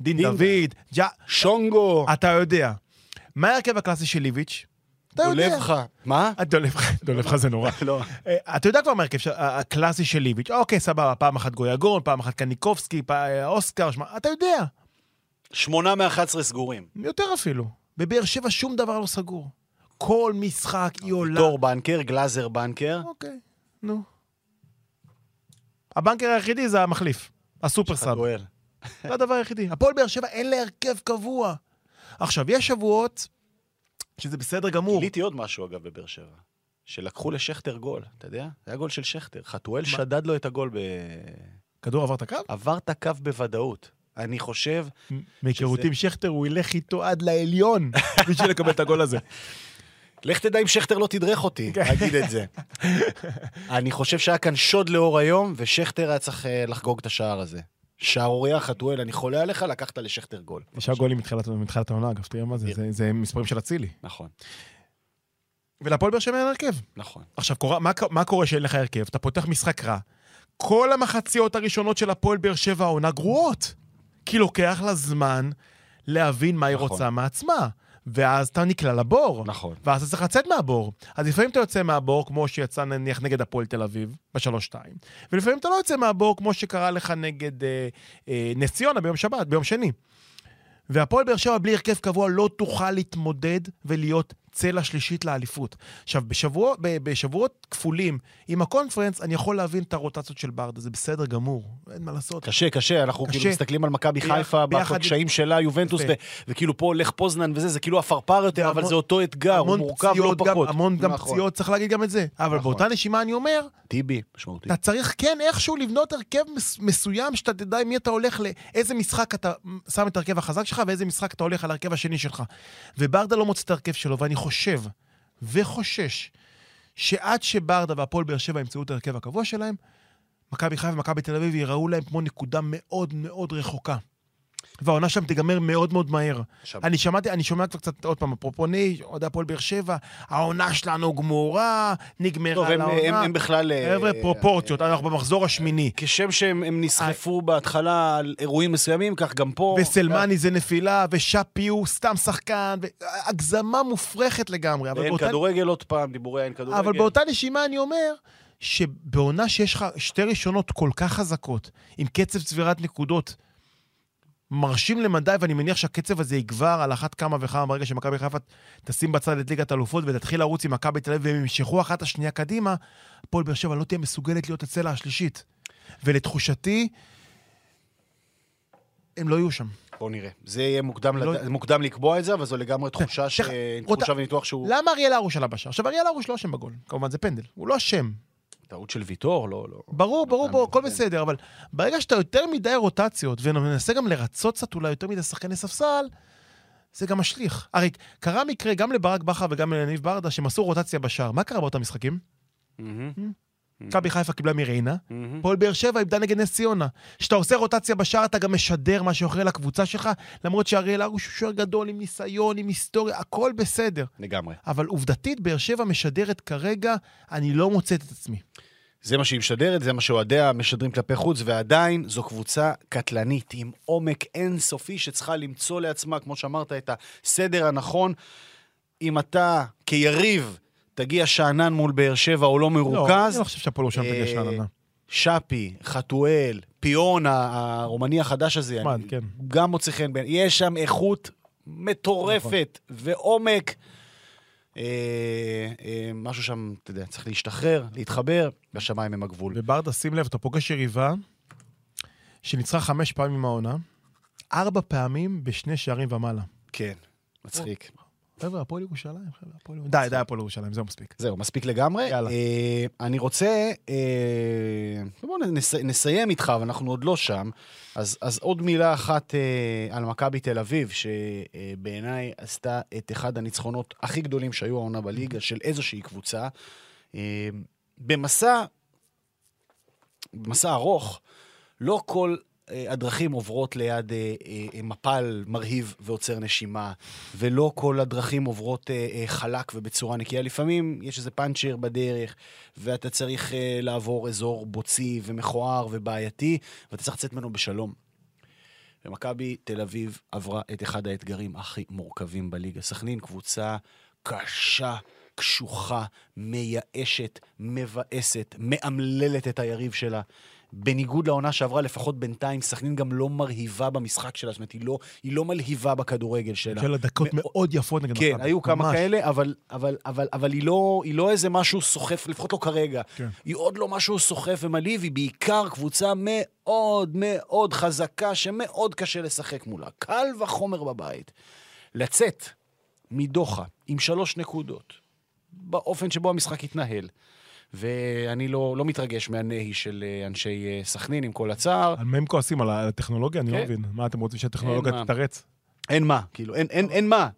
דין דינדה. דוד, ג'ה, שונגו! אתה יודע. מה ההרכב הקלאסי של ליביץ'? אתה יודע. דולב לך. מה? אה, דולב לך- דולב לך זה נורא. לא. אה, אתה יודע כבר מה ההרכב הקלאסי של ליביץ', אוקיי, סבבה, פעם אחת גויגון, פעם אחת קניקובסקי, אה, אוסקר, שמע, אתה יודע, שמונה מ-11 סגורים. יותר אפילו. בבאר שבע שום דבר לא סגור. כל משחק היא עולה. תור בנקר, גלאזר בנקר. אוקיי, נו. הבנקר היחידי זה המחליף, הסופר סאב. זה הדבר היחידי. הפועל באר שבע אין לה הרכב קבוע. עכשיו, יש שבועות שזה בסדר גמור. גיליתי עוד משהו, אגב, בבאר שבע. שלקחו לשכטר גול, אתה יודע? זה היה גול של שכטר. חתואל שדד לו את הגול ב... כדור עבר את הקו? עבר את הקו בוודאות. אני חושב... מהיכרותי עם שכטר, הוא ילך איתו עד לעליון בשביל לקבל את הגול הזה. לך תדע אם שכטר לא תדרך אותי, אגיד את זה. אני חושב שהיה כאן שוד לאור היום, ושכטר היה צריך אה, לחגוג את השער הזה. שערוריה חתואל, אני חולה עליך, לקחת לשכטר גול. תשעה גולים מתחילת- העונה, אגב, תראה מה זה, זה- מספרים של אצילי. נכון, ולהפועל באר שבע אין הרכב. נכון. עכשיו, קורה- מה, מה קורה שאין לך הרכב? אתה פותח משחק רע. כל המחציות הראשונות של הפועל באר שבע העונה גרועות. כי לוקח לה זמן להבין מה היא נכון. רוצה מעצמה. ואז אתה נקלע לבור. נכון. ואז אתה צריך לצאת מהבור. אז לפעמים אתה יוצא מהבור, כמו שיצא נניח נגד הפועל תל אביב, בשלוש-שתיים, ולפעמים אתה לא יוצא מהבור, כמו שקרה לך נגד אה, אה, נס ציונה ביום שבת, ביום שני. והפועל באר שבע בלי הרכב קבוע לא תוכל להתמודד ולהיות צלע שלישית לאליפות. עכשיו, בשבוע, ב- בשבועות כפולים עם הקונפרנס, אני יכול להבין את הרוטציות של ברדה, זה בסדר גמור, אין מה לעשות. קשה, קשה, אנחנו קשה. כאילו מסתכלים על מכבי חיפה, ביחד- בקשיים שלה, יובנטוס. ו- וכאילו פה הולך פוזנן וזה, זה כאילו עפרפר יותר, אבל זה אותו אתגר, הוא מורכב לא גם- פחות. המון גם נכון. פציעות, צריך להגיד גם את זה. אבל נכון. באותה נשימה אני אומר, טיבי, משמעותי. אתה צריך כן איכשהו לבנות הרכב מס- מסוים, שאתה תדע עם מי אתה הולך, לאיזה משחק אתה שם את ההרכב החזק שלך, ואיזה משחק אתה הולך על ההרכב השני שלך. וברדה לא מוצא את ההרכב שלו, ואני חושב וחושש שעד שברדה והפועל באר שבע ימצאו את ההרכב הקבוע שלהם, מכבי חיפה ומכבי תל אביב ייראו להם כמו נקודה מאוד מאוד רחוקה. והעונה שם תיגמר מאוד מאוד מהר. עכשיו, אני שמעתי, אני שומע כבר קצת, עוד פעם, אפרופו ני, אוהדי הפועל באר שבע, העונה שלנו גמורה, נגמרה טוב, הם- לעונה. הם הם בכלל... אה, חבר'ה, פרופורציות, אנחנו במחזור השמיני. כשם שהם הם נסחפו בהתחלה על אירועים מסוימים, כך גם פה... וסלמני זה נפילה, ושאפי הוא סתם שחקן, הגזמה מופרכת לגמרי. אבל אין באותה- כדורגל עוד פעם, דיבורי אין כדורגל. אבל באותה נשימה אני אומר, שבעונה שיש לך שתי ראשונות כל כך חזקות, עם קצב צבירת נקודות מרשים למדי, ואני מניח שהקצב הזה יגבר על אחת כמה וכמה ברגע שמכבי חיפה תשים בצד את ליגת האלופות ותתחיל לרוץ עם מכבי תל אביב והם ימשכו אחת השנייה קדימה, הפועל באר שבע לא תהיה מסוגלת להיות הצלע השלישית. ולתחושתי, הם לא יהיו שם. בוא נראה. זה יהיה מוקדם, לא- לד... מוקדם לקבוע את זה, אבל זו לגמרי תחושה, ש... רותה- תחושה וניתוח שהוא... למה אריאל הרוש עלה בשער? עכשיו, אריאל הרוש לא אשם בגול. כמובן, זה פנדל. הוא לא אשם. טעות של ויטור, לא... לא. ברור, ברור, אה, ברור, הכל כן. בסדר, אבל ברגע שאתה יותר מדי רוטציות, ומנסה גם לרצות קצת אולי יותר מדי שחקני ספסל, זה גם משליך. הרי קרה מקרה גם לברק בכר וגם לניב ברדה, שהם עשו רוטציה בשער. מה קרה באותם משחקים? מהמם, מכבי חיפה קיבלה מריינה, מהמם. הפועל באר שבע איבדה נגד נס ציונה. כשאתה עושה רוטציה בשער, אתה גם משדר מה שאוכל לקבוצה שלך, למרות שאריאל הרוש הוא שוער גדול עם ניסיון, עם היסטוריה, הכל בסדר. לגמרי. אבל עובדתית, באר שבע משדרת כרגע, אני לא מוצאת את עצמי. זה מה שהיא משדרת, זה מה שאוהדיה משדרים כלפי חוץ, ועדיין זו קבוצה קטלנית עם עומק אינסופי שצריכה למצוא לעצמה, כמו שאמרת, את הסדר הנכון. אם אתה כיריב תגיע שאנן מול באר שבע או לא לא, מרוכז, אני לא חושב שהפועל ירושלים תגיע אה, שאננה. שפי, חתואל, פיון הרומני החדש הזה, אני- כן. גם מוצא חן בעיניי. יש שם איכות מטורפת ועומק. אה, אה, משהו שם, אתה יודע, צריך להשתחרר, להתחבר, והשמיים הם הגבול. וברדה, שים לב, אתה פוגש יריבה שניצחה חמש פעמים העונה, ארבע פעמים בשני שערים ומעלה. כן, מצחיק. חבר'ה, הפועל ירושלים, חבר'ה, הפועל ירושלים. די, די, הפועל ירושלים, זהו מספיק. זהו, מספיק לגמרי. יאללה. אה, אני רוצה, אה, בואו נס, נסיים איתך, אבל אנחנו עוד לא שם. אז, אז עוד מילה אחת אה, על מכבי תל אביב, שבעיניי עשתה את אחד הניצחונות הכי גדולים שהיו העונה בליגה, של איזושהי קבוצה. אה, במסע, במסע ארוך, לא כל הדרכים עוברות ליד אה, אה, מפל מרהיב ועוצר נשימה, ולא כל הדרכים עוברות אה, אה, חלק ובצורה נקייה. לפעמים יש איזה פאנצ'ר בדרך, ואתה צריך אה, לעבור אזור בוצי ומכוער ובעייתי, ואתה צריך לצאת ממנו בשלום. ומכבי תל אביב עברה את אחד האתגרים הכי מורכבים בליגה. סכנין קבוצה קשה, קשוחה, מייאשת, מבאסת, מאמללת את היריב שלה. בניגוד לעונה שעברה, לפחות בינתיים, סכנין גם לא מרהיבה במשחק שלה, זאת אומרת, היא לא, היא לא מלהיבה בכדורגל שלה. של הדקות מאוד- מאוד יפות נגד כן, מכבי. היו כמה ממש. כאלה, אבל, אבל, אבל, אבל היא, לא, היא לא איזה משהו סוחף, לפחות לא כרגע. כן. היא עוד לא משהו סוחף ומלהיב, היא בעיקר קבוצה מאוד מאוד חזקה, שמאוד קשה לשחק מולה. קל וחומר בבית. לצאת מדוחה עם שלוש נקודות, באופן שבו המשחק התנהל. ואני לא, לא מתרגש מהנהי של אה, אנשי אה, סכנין, עם כל הצער. על מה הם כועסים? על הטכנולוגיה? אני לא כן. מבין. מה, אתם רוצים שהטכנולוגיה. תתרץ? אין מה, כאילו, אין, אין, אין מה.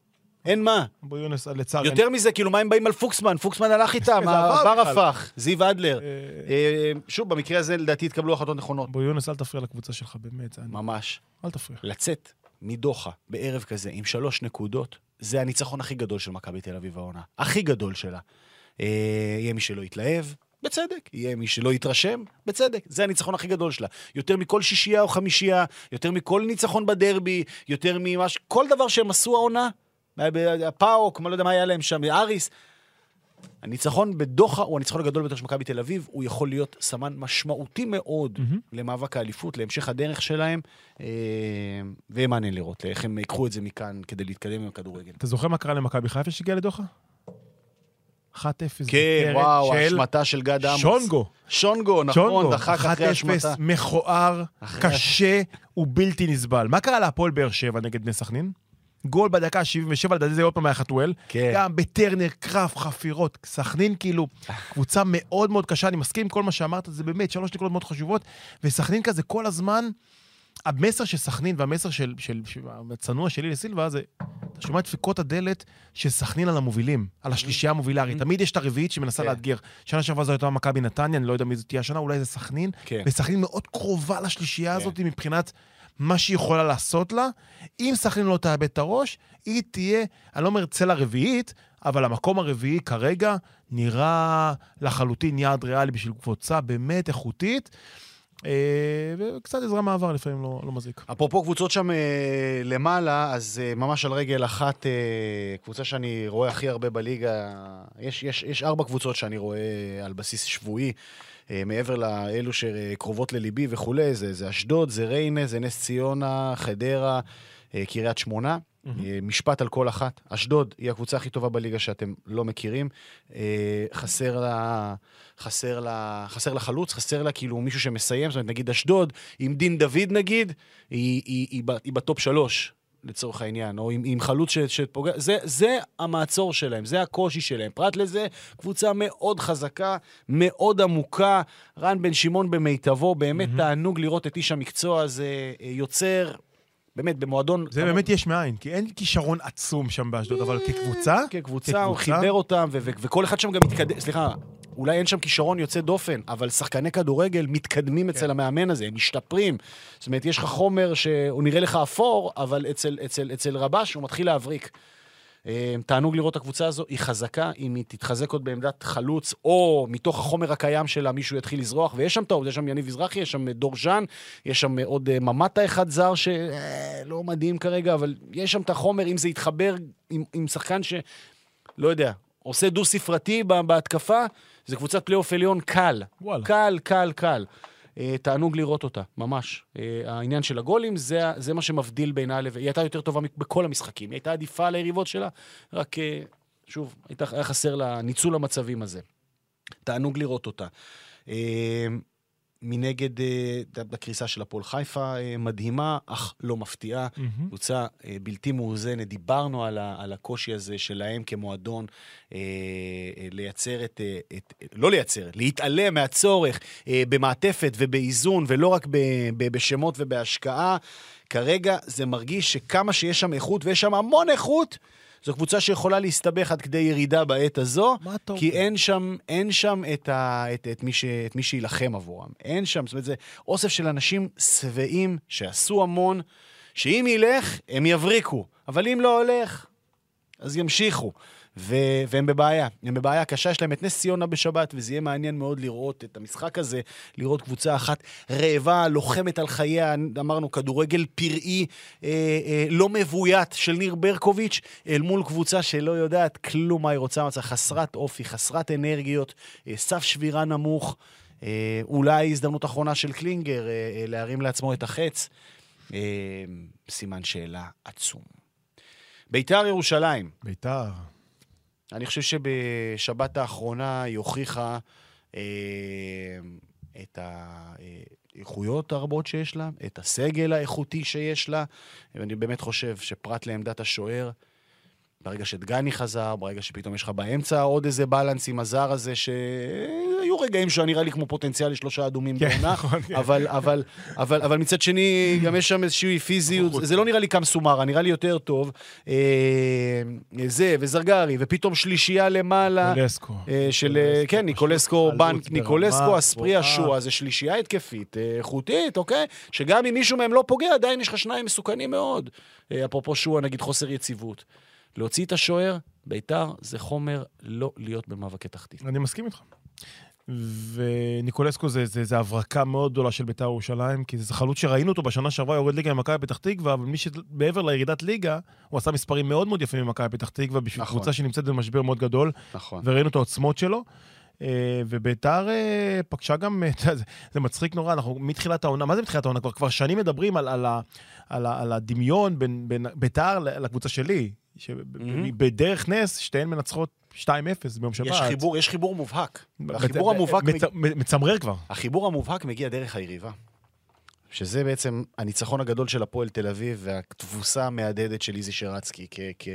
אין מה. בוא יונס, לצערי. יותר מזה, כאילו, מה הם באים על פוקסמן? פוקסמן הלך איתם, הבר. הפך, זיו אדלר. אה, שוב, במקרה הזה, לדעתי, התקבלו החלטות נכונות. בוא יונס, אל תפריע לקבוצה שלך, באמת. אני- ממש. אל תפריע. לצאת מדוחה בערב כזה עם שלוש נקודות, זה הניצחון הכי גדול של מכבי תל אביב העונה. הכי גדול שלה. אה, יהיה מי שלא יתלהב, בצדק. יהיה מי שלא יתרשם, בצדק. זה הניצחון הכי גדול שלה. יותר מכל שישייה או חמישייה, יותר מכל ניצחון בדרבי, יותר ממש... כל דבר שהם עשו העונה, הפאוק, מה לא יודע מה היה להם שם, אריס. הניצחון בדוחה הוא הניצחון הגדול ביותר של מכבי תל אביב, הוא יכול להיות סמן משמעותי מאוד מהמם. למאבק האליפות, להמשך הדרך שלהם, אה, ויהיה מעניין לראות איך הם ייקחו את זה מכאן כדי להתקדם עם הכדורגל. אתה זוכר מה קרה למכבי חיפה שהגיע לדוחה? 1-0. כן, וואו, ההשמטה של גד עמוס. שונגו. שונגו, נכון. דחק אחרי 1-0, השמטה. מכוער, אחרי- קשה ובלתי נסבל. מה קרה להפועל באר שבע נגד בני סכנין? גול בדקה ה-77, לדעתי זה עוד פעם היה חתואל. כן. גם בטרנר, קרב, חפירות. סכנין כאילו, קבוצה מאוד מאוד קשה, אני מסכים עם כל מה שאמרת, זה באמת שלוש נקודות מאוד חשובות, וסכנין כזה כל הזמן, המסר של סכנין והמסר של, של, של הצנוע שלי לסילבה זה, אתה שומע את דפיקות הדלת של סכנין על המובילים, על השלישייה המובילה, הרי תמיד יש את הרביעית שמנסה כן. לאתגר. שנה שעברה זו הייתה מכבי נתניה, אני לא יודע מי זאת תהיה השנה, אולי זה סכנין, כן. וסכנין מאוד קרובה לשלישייה כן. הזאת מבחינת מה שהיא יכולה לעשות לה. אם סכנין לא תאבד את הראש, היא תהיה, אני לא אומר צלע רביעית, אבל המקום הרביעי כרגע נראה לחלוטין יעד ריאלי בשביל קבוצה באמת איכותית. אה, וקצת עזרה מעבר לפעמים לא, לא מזיק. אפרופו קבוצות שם אה, למעלה, אז אה, ממש על רגל אחת, קבוצה שאני רואה הכי הרבה בליגה, יש, יש, יש ארבע קבוצות שאני רואה על בסיס שבועי, מעבר לאלו שקרובות לליבי וכולי, זה, זה אשדוד, זה ריינה, זה נס ציונה, חדרה, קריית שמונה. אה, משפט על כל אחת. אשדוד היא הקבוצה הכי טובה בליגה שאתם לא מכירים. אה, חסר לה, חסר לה, חסר לה חלוץ, חסר לה כאילו מישהו שמסיים. זאת אומרת, נגיד אשדוד, עם דין דוד נגיד, היא, היא, היא, ב- היא בטופ שלוש. לצורך העניין, או עם, עם חלוץ ש- שפוגע, זה, זה המעצור שלהם, זה הקושי שלהם. פרט לזה, קבוצה מאוד חזקה, מאוד עמוקה. רן בן שמעון במיטבו, באמת תענוג לראות את איש המקצוע הזה אה, יוצר, באמת, במועדון... זה באמת יש מאין, כי אין כישרון עצום שם באשדוד, אבל כקבוצה, כקבוצה, הוא? חיבר אותם, ו- ו- וכל אחד שם גם מתקדם, סליחה, אולי אין שם כישרון יוצא דופן, אבל שחקני כדורגל מתקדמים אצל המאמן הזה, הם משתפרים. זאת אומרת, יש לך חומר שהוא נראה לך אפור, אבל אצל, אצל, אצל רבש הוא מתחיל להבריק. אה, תענוג לראות את הקבוצה הזו, היא חזקה, אם היא תתחזק עוד בעמדת חלוץ, או מתוך החומר הקיים שלה מישהו יתחיל לזרוח, ויש שם טוב, יש שם יניב מזרחי, יש שם דור ז'אן, יש שם עוד אה, ממטה אחד זר שלא מדהים כרגע, אבל יש שם את החומר, אם זה יתחבר עם, עם שחקן ש... לא יודע, עושה דו-ספרתי בהתקפה, זה קבוצת פלייאוף עליון קל. וואלה. קל, קל, קל. אה, תענוג לראות אותה, ממש. אה, העניין של הגולים, זה, זה מה שמבדיל בינה לבין... היא הייתה יותר טובה בכל המשחקים. היא הייתה עדיפה על היריבות שלה, רק, אה, שוב, היה חסר לה ניצול המצבים הזה. תענוג לראות אותה. מנגד, אה, הקריסה של הפועל חיפה אה, מדהימה, אך לא מפתיעה. קבוצה אה, בלתי מאוזנת, דיברנו על, ה, על הקושי הזה שלהם כמועדון אה, לייצר את, את... לא לייצר, להתעלם מהצורך אה, במעטפת ובאיזון, ולא רק ב, ב, בשמות ובהשקעה. כרגע זה מרגיש שכמה שיש שם איכות, ויש שם המון איכות, זו קבוצה שיכולה להסתבך עד כדי ירידה בעת הזו. כי? אין שם, אין שם את, ה, את, את, מי ש, את מי שיילחם עבורם. אין שם, זאת אומרת, זה אוסף של אנשים שבעים שעשו המון, שאם ילך, הם יבריקו, אבל אם לא הולך, אז ימשיכו. ו- והם בבעיה. הם בבעיה קשה, יש להם את נס ציונה בשבת, וזה יהיה מעניין מאוד לראות את המשחק הזה, לראות קבוצה אחת רעבה, לוחמת על חייה, אמרנו, כדורגל פראי, אה, אה, לא מבוית של ניר ברקוביץ', אל מול קבוצה שלא יודעת כלום מה היא רוצה, מצא חסרת אופי, חסרת אנרגיות, אה, סף שבירה נמוך. אה, אולי הזדמנות אחרונה של קלינגר אה, אה, להרים לעצמו את החץ. אה, סימן שאלה עצום. ביתר ירושלים, ביתר. אני חושב שבשבת האחרונה היא הוכיחה אה, את האיכויות הרבות שיש לה, את הסגל האיכותי שיש לה, ואני באמת חושב שפרט לעמדת השוער, ברגע שדגני חזר, ברגע שפתאום יש לך באמצע עוד איזה בלנס עם הזר הזה, שהיו רגעים שהיה נראה לי כמו פוטנציאל לשלושה אדומים כן, בעונה, נכון, כן. אבל, אבל, אבל, אבל מצד שני, גם יש שם איזושהי פיזיות, זה לא נראה לי קם סומרה, נראה לי יותר טוב. אה, זה, וזרגרי, ופתאום שלישייה למעלה. ניקולסקו. אה, של, אה, כן, ניקולסקו, בנק, ניקולסקו, אספריה, גבוהה. שואה, זה שלישייה התקפית, אה, איכותית, אוקיי? שגם אם מישהו מהם לא פוגע, עדיין יש לך שניים מסוכנים מאוד. אה, אפרופו שואה, נגיד חוסר יציבות. להוציא את השוער, ביתר, זה חומר לא להיות במאבקי תחתית. אני מסכים איתך. וניקולסקו זה, זה, זה הברקה מאוד גדולה של בית"ר ירושלים, כי זה חלוץ שראינו אותו בשנה שעברה יורד ליגה ממכבי פתח תקווה, אבל מי שמעבר לירידת ליגה, הוא עשה מספרים מאוד מאוד יפים ממכבי פתח תקווה, בשביל נכון. קבוצה שנמצאת במשבר מאוד גדול, נכון. וראינו את העוצמות שלו. אה, וביתר אה, פגשה גם, זה, זה מצחיק נורא, אנחנו מתחילת העונה, מה זה מתחילת העונה? כבר, כבר שנים מדברים על, על, על, ה, על הדמיון בין, בין ביתר לקבוצה שלי, שבדרך נס שתיהן מנצחות 2-0 ביום שבת. יש חיבור, יש חיבור מובהק. החיבור המובהק... מצמרר כבר. החיבור המובהק מגיע דרך היריבה. שזה בעצם הניצחון הגדול של הפועל תל אביב והתבוסה המהדהדת של איזי שרצקי כ- כ-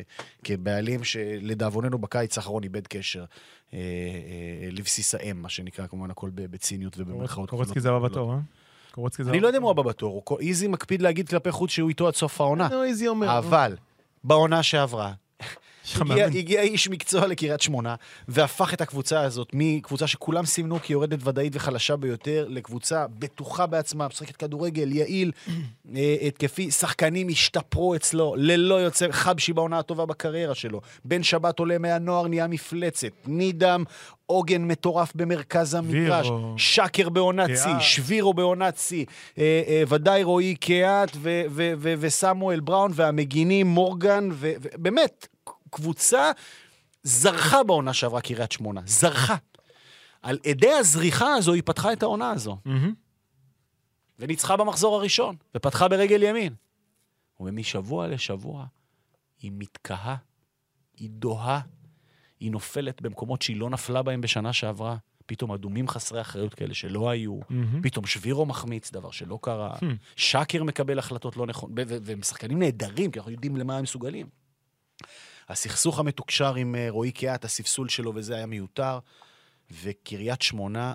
כבעלים שלדאבוננו בקיץ האחרון איבד קשר אה, אה, לבסיס האם, מה שנקרא, כמובן הכל בציניות ובמרכאות. קורצקי זה הבא בתור, אה? קורצקי זה אני לא יודע אם הוא הבא בתור, איזי מקפיד להגיד כלפי חוץ שהוא איתו עד סוף העונה. איזי אומר. אבל בעונה שעברה, הגיע. הגיע איש מקצוע לקריית שמונה, והפך את הקבוצה הזאת מקבוצה שכולם סימנו כיורדת ודאית וחלשה ביותר, לקבוצה בטוחה בעצמה, משחקת כדורגל, יעיל, אה, התקפי, שחקנים השתפרו אצלו, ללא יוצא, חבשי בעונה הטובה בקריירה שלו. בן שבת עולה מהנוער, נהיה מפלצת. נידם, עוגן מטורף במרכז המגרש. שקר בעונת שיא. שבירו בעונת שיא, אה, אה, ודאי רועי קיאט וסמואל בראון והמגינים מורגן, ובאמת, קבוצה זרחה בעונה שעברה קריית שמונה, זרחה. על אדי הזריחה הזו היא פתחה את העונה הזו, מהמם. וניצחה במחזור הראשון, ופתחה ברגל ימין. ומשבוע לשבוע היא מתקהה, היא דוהה, היא נופלת במקומות שהיא לא נפלה בהם בשנה שעברה. פתאום אדומים חסרי אחריות כאלה שלא היו, מהמם. פתאום שבירו מחמיץ, דבר שלא קרה, Hmm. שקר מקבל החלטות לא נכונות, ו- והם שחקנים נהדרים, כי אנחנו יודעים למה הם מסוגלים. הסכסוך המתוקשר עם אה, רועי קיאט, הספסול שלו וזה היה מיותר, וקריית שמונה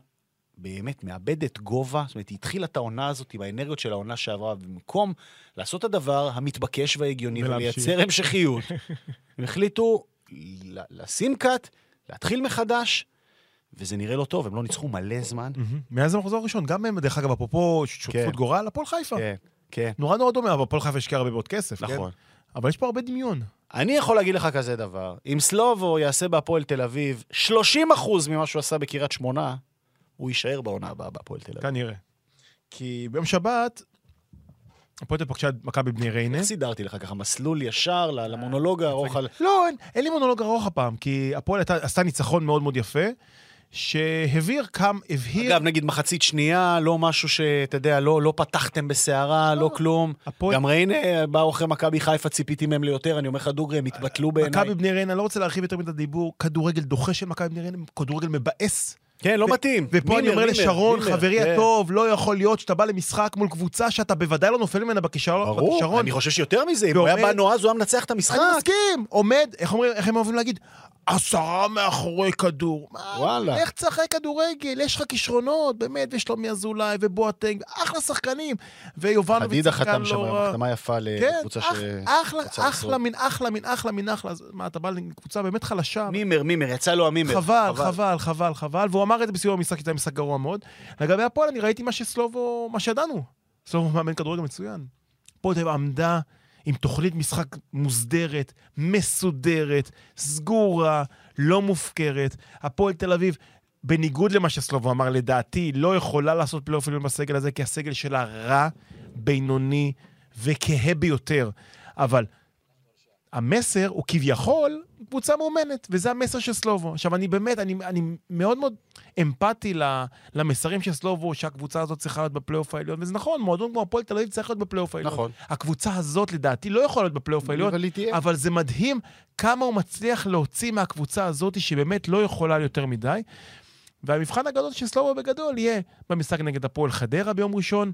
באמת מאבדת גובה, זאת אומרת, היא התחילה את העונה הזאת עם האנרגיות של העונה שעברה, ובמקום לעשות את הדבר המתבקש וההגיוני. ולייצר המשכיות, הם החליטו לשים קאט, להתחיל מחדש, וזה נראה לא טוב, הם לא ניצחו מלא זמן. מאז המחזור הראשון, גם הם, דרך אגב, אפרופו שותפות כן. גורל, הפועל חיפה. כן, כן, נורא נורא דומה, אבל הפועל חיפה השקיע הרבה מאוד כסף. כן? נכון. אבל יש פה הרבה דמיון. אני יכול להגיד לך כזה דבר, אם סלובו יעשה בהפועל תל אביב 30% ממה שהוא עשה בקריית שמונה, הוא יישאר בעונה הבאה בהפועל תל אביב. כנראה. כי ביום שבת, הפועל תל אביב פגשה את מכבי בני ריינה. איך סידרתי לך ככה? מסלול ישר למונולוג הארוך על... לא, אין, אין לי מונולוג ארוך הפעם, כי הפועל עשתה ניצחון מאוד מאוד יפה, שהבהיר כמה, הבהיר... אגב, נגיד מחצית שנייה, לא משהו שאתה יודע, לא, לא פתחתם בסערה, לא כלום. הפועל- גם ריינה באו אחרי מכבי חיפה, ציפיתי מהם ליותר, אני אומר לך דוגרי, הם התבטלו בעיניי. מכבי בני ריינה, לא רוצה להרחיב יותר מדי דיבור, כדורגל דוחה של מכבי בני ריינה, כדורגל מבאס. כן, לא מתאים. ופה אני אומר לשרון, חברי כן. הטוב, לא יכול להיות שאתה בא למשחק מול קבוצה שאתה בוודאי לא נופל ממנה בכישרון. ברור. אני חושב שיותר מזה, אם הוא היה בא נועז, הוא היה מנצח את המשחק. אני מסכים, עומד, איך הם אוהבים להגיד? עשרה מאחורי כדור. וואלה. איך תשחק כדורגל? יש לך כישרונות, באמת, ושלומי אזולאי ובואטנג, אחלה שחקנים. ויובנוביץ חדידה שחקן חתם לא שם. החתמה יפה כן, לקבוצה ש... אח- אחלה, רוצה אחלה. מין אחלה, מין אחלה, מה, אתה בא לקבוצה באמת חלשה. מימר, מימר, יצא לו המימר. חבל, חבל, חבל, חבל, והוא אמר את זה בסיום המשחק, כי זה היה משחק גרוע מאוד. לגבי הפועל, אני ראיתי מה שסלובו, מה שידענו. סלובו מאמן כדורגל מצוין. הפועל עמדה עם תוכנית משחק מוסדרת, מסודרת, סגורה, לא מופקרת. הפועל תל אביב, בניגוד למה שסלובו אמר, לדעתי, לא יכולה לעשות פלייאוף עליון בסגל הזה, כי הסגל שלה רע, בינוני ומטה ביותר. אבל המסר הוא כביכול קבוצה מאומנת, וזה המסר של סלובו. עכשיו, אני באמת, אני, אני מאוד מאוד אמפתי למסרים של סלובו, שהקבוצה הזאת צריכה להיות בפלייאוף העליון, וזה נכון, מועדון כמו הפועל תל אביב צריך להיות בפלייאוף העליון. נכון. הקבוצה הזאת, לדעתי, לא יכולה להיות בפלייאוף העליון, אבל. אבל זה מדהים כמה הוא מצליח להוציא מהקבוצה הזאת, שבאמת לא יכולה יותר מדי. והמבחן הגדול של סלובו בגדול יהיה במשחק נגד הפועל חדרה ביום ראשון.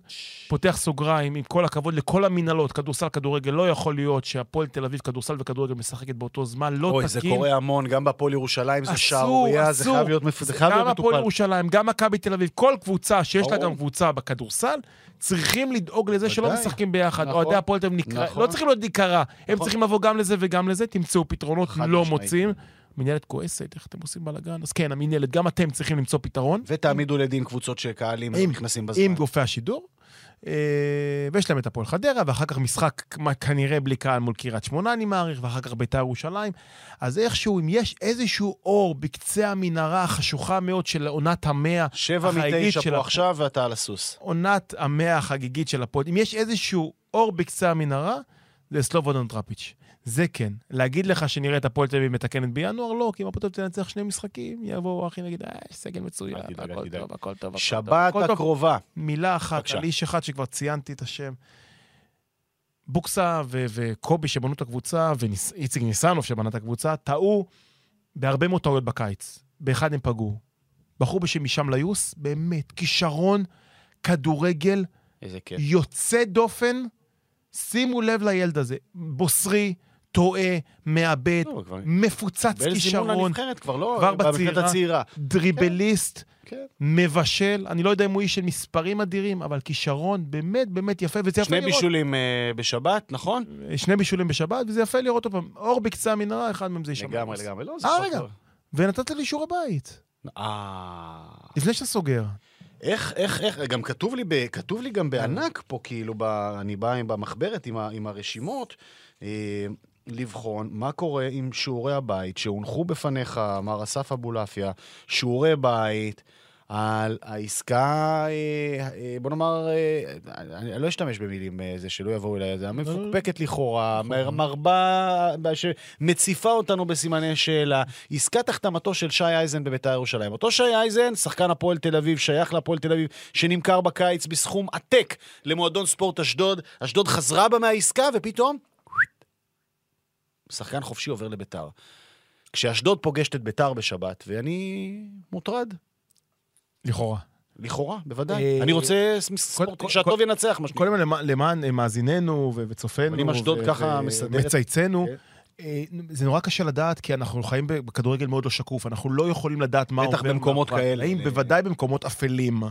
פותח סוגריים, עם כל הכבוד לכל המינהלות, כדורסל, כדורגל, לא יכול להיות שהפועל תל אביב, כדורסל וכדורגל משחקת באותו זמן, לא אוי, זה תקין. קורה המון, גם בהפועל ירושלים זה שערורייה, זה. חייב להיות זה חייב גם הפועל מטופל. ירושלים, גם מכבי תל אביב, כל קבוצה שיש לה. גם קבוצה בכדורסל, צריכים לדאוג לזה שלא. משחקים ביחד. נכון. אוהדי הפועל תל אביב נקרא, נכון. לא צריכים להיות להיקרא, הם נכון. צריכים לבוא גם לזה וגם לזה, תמצאו פתרונות, לא. מוצאים. מנהלת כועסת, איך אתם עושים בלאגן? אז כן, המנהלת, גם אתם צריכים למצוא פתרון. ותעמידו לדין קבוצות שקהלים עם- נכנסים בזמן. עם גופי השידור. אה, ויש להם את הפועל חדרה, ואחר כך משחק כנראה בלי קהל מול קריית שמונה, אני מעריך, ואחר כך בית"ר ירושלים. אז איכשהו, אם יש איזשהו אור בקצה המנהרה החשוכה מאוד של עונת המאה, שבע החגיגית מתשע של פה ה- עכשיו ואתה על הסוס. עונת המאה החגיגית של הפועל, אם יש איזשהו אור בקצה המנהרה, זה סלובודון טראפיץ'. זה כן. להגיד לך שנראה את הפועל תל אביב מתקנת בינואר? לא, כי אם הפועל תל אביב תנצח שני משחקים, יבואו אחי נגיד, אה, סגל מצוין, הכל. טוב, הכל טוב, שבת. הקרובה. מילה אחת. על איש אחד שכבר ציינתי את השם. בוקסה ו- וקובי שבנו את הקבוצה, ואיציק ניסנוב שבנה את הקבוצה, טעו בהרבה מאוד טעויות בקיץ. באחד הם פגעו. בחור בשם הישאם ליוס, באמת, כישרון כדורגל. יוצא דופן. שימו לב לילד הזה, בוסרי, טועה, מאבד, לא, מפוצץ כישרון, לנבחרת כבר לא, כבר בנבחרת בצעירה. הצעירה. דריבליסט. כן. מבשל, אני לא יודע אם הוא איש של מספרים אדירים, אבל כישרון באמת באמת יפה, וזה יפה שני לראות. בישולים אה, בשבת, נכון? שני בישולים בשבת, וזה יפה לראות עוד פעם. אור בקצה המנהרה, אחד מהם זה ישמע. לגמרי, לגמרי. לא, זה אה, רגע. ונתת לי שיעורי בית, אה... לפני שאתה סוגר. איך, איך, איך, גם כתוב לי, ב, כתוב לי גם בענק פה, כאילו, ב, אני בא עם במחברת עם, ה, עם הרשימות, אה, לבחון מה קורה עם שיעורי הבית שהונחו בפניך, מר אסף אבולעפיה, שיעורי בית. על העסקה, אה, אה, בוא נאמר, אה, אני לא אשתמש במילים אה, זה שלא יבואו אליי, זה המפוקפקת לכאורה, מר- מרבה שמציפה אותנו בסימני שאלה. עסקת החתמתו של שי אייזן בביתר ירושלים. אותו שי אייזן, שחקן הפועל תל אביב, שייך להפועל תל אביב, שנמכר בקיץ בסכום עתק למועדון ספורט אשדוד. אשדוד חזרה בה מהעסקה, ופתאום, שחקן חופשי עובר לביתר. כשאשדוד פוגשת את ביתר בשבת, ואני מוטרד. לכאורה. לכאורה, בוודאי. אה, אני רוצה שהטוב ינצח, מה שנקרא. קודם כל למען- אה, מאזיננו וצופינו. אם אשדוד ככה ו- מסדרת- מצייצנו. כן. אה, זה נורא קשה לדעת, כי אנחנו חיים בכדורגל מאוד לא שקוף. אנחנו לא יכולים לדעת מה בטח עובר במקומות מאחורי כאלה. בוודאי במקומות אפלים.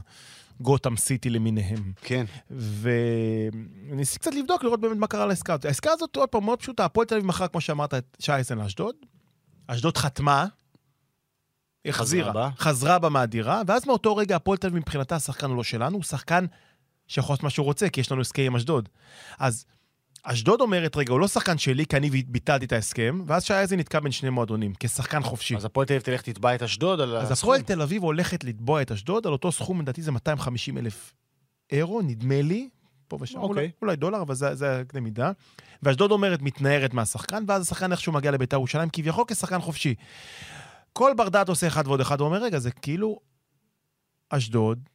גותם סיטי למיניהם. כן. וניסיתי קצת לבדוק, לראות באמת מה קרה לעסקה הזאת. העסקה הזאת, עוד פעם, מאוד פשוטה. הפועל תל אביב מכרה, כמו שאמרת, את שי אייסן לאשדוד. אשדוד חתמה, החזירה, בה. חזרה בה מהדירה, ואז מאותו רגע הפועל תל אביב מבחינתה השחקן הוא לא שלנו, הוא שחקן שיכול לעשות מה שהוא רוצה, כי יש לנו הסכם עם אשדוד. אז אשדוד אומרת, רגע, הוא לא שחקן שלי, כי אני ביטלתי את ההסכם, ואז שי אייזן נתקע בין שני מועדונים, כשחקן חופשי. אז הפועל תל אביב תלך תתבע את אשדוד על אז הסכום. הפועל תל אביב הולכת לתבוע את אשדוד, על אותו סכום, לדעתי זה 250 אלף אירו, נדמה לי, פה ושם, אוקיי. אולי, אולי דולר, אבל זה, זה הקנה מידה. ואשדוד אומרת, מתנערת מהשחקן, ואז השחקן איכשהו מגיע לביתר ירושלים, כביכול כשחקן חופשי. כל בר דעת עושה אחד ועוד אחד, ואומר, רגע, זה כאילו אשדוד,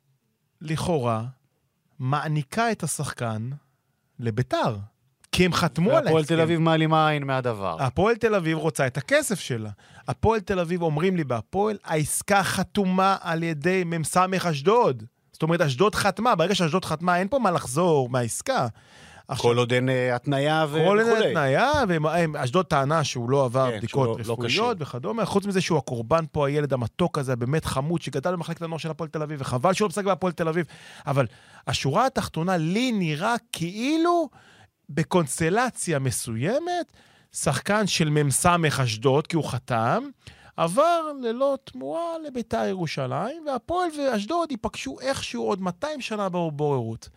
לכאורה, מעניקה את השחקן לביתר. כי הם חתמו על והפועל ההסכם. תל אביב מעלימה עין מהדבר. הפועל תל אביב רוצה את הכסף שלה. הפועל תל אביב אומרים לי בהפועל, העסקה חתומה על ידי מ"ס אשדוד. זאת אומרת, אשדוד חתמה, ברגע שאשדוד חתמה, אין פה מה לחזור מהעסקה. כל עוד אין אה, התניה ו- כל וכולי. אין התניה, ואשדוד טענה שהוא לא עבר כן, בדיקות לא- לא רפואיות וכדומה. חוץ מזה שהוא הקורבן פה, הילד המתוק הזה, באמת חמוד, שגדל במחלקת הנוער של הפועל תל אביב, וחבל שהוא לא משחק בהפועל תל אביב. אבל השורה התחתונה, לי נראה כאילו בקונסטלציה מסוימת, שחקן של מ"ס אשדוד, כי הוא חתם, עבר ללא תמורה לביתר ירושלים, והפועל ואשדוד ייפגשו איכשהו עוד 200 שנה בבוררות.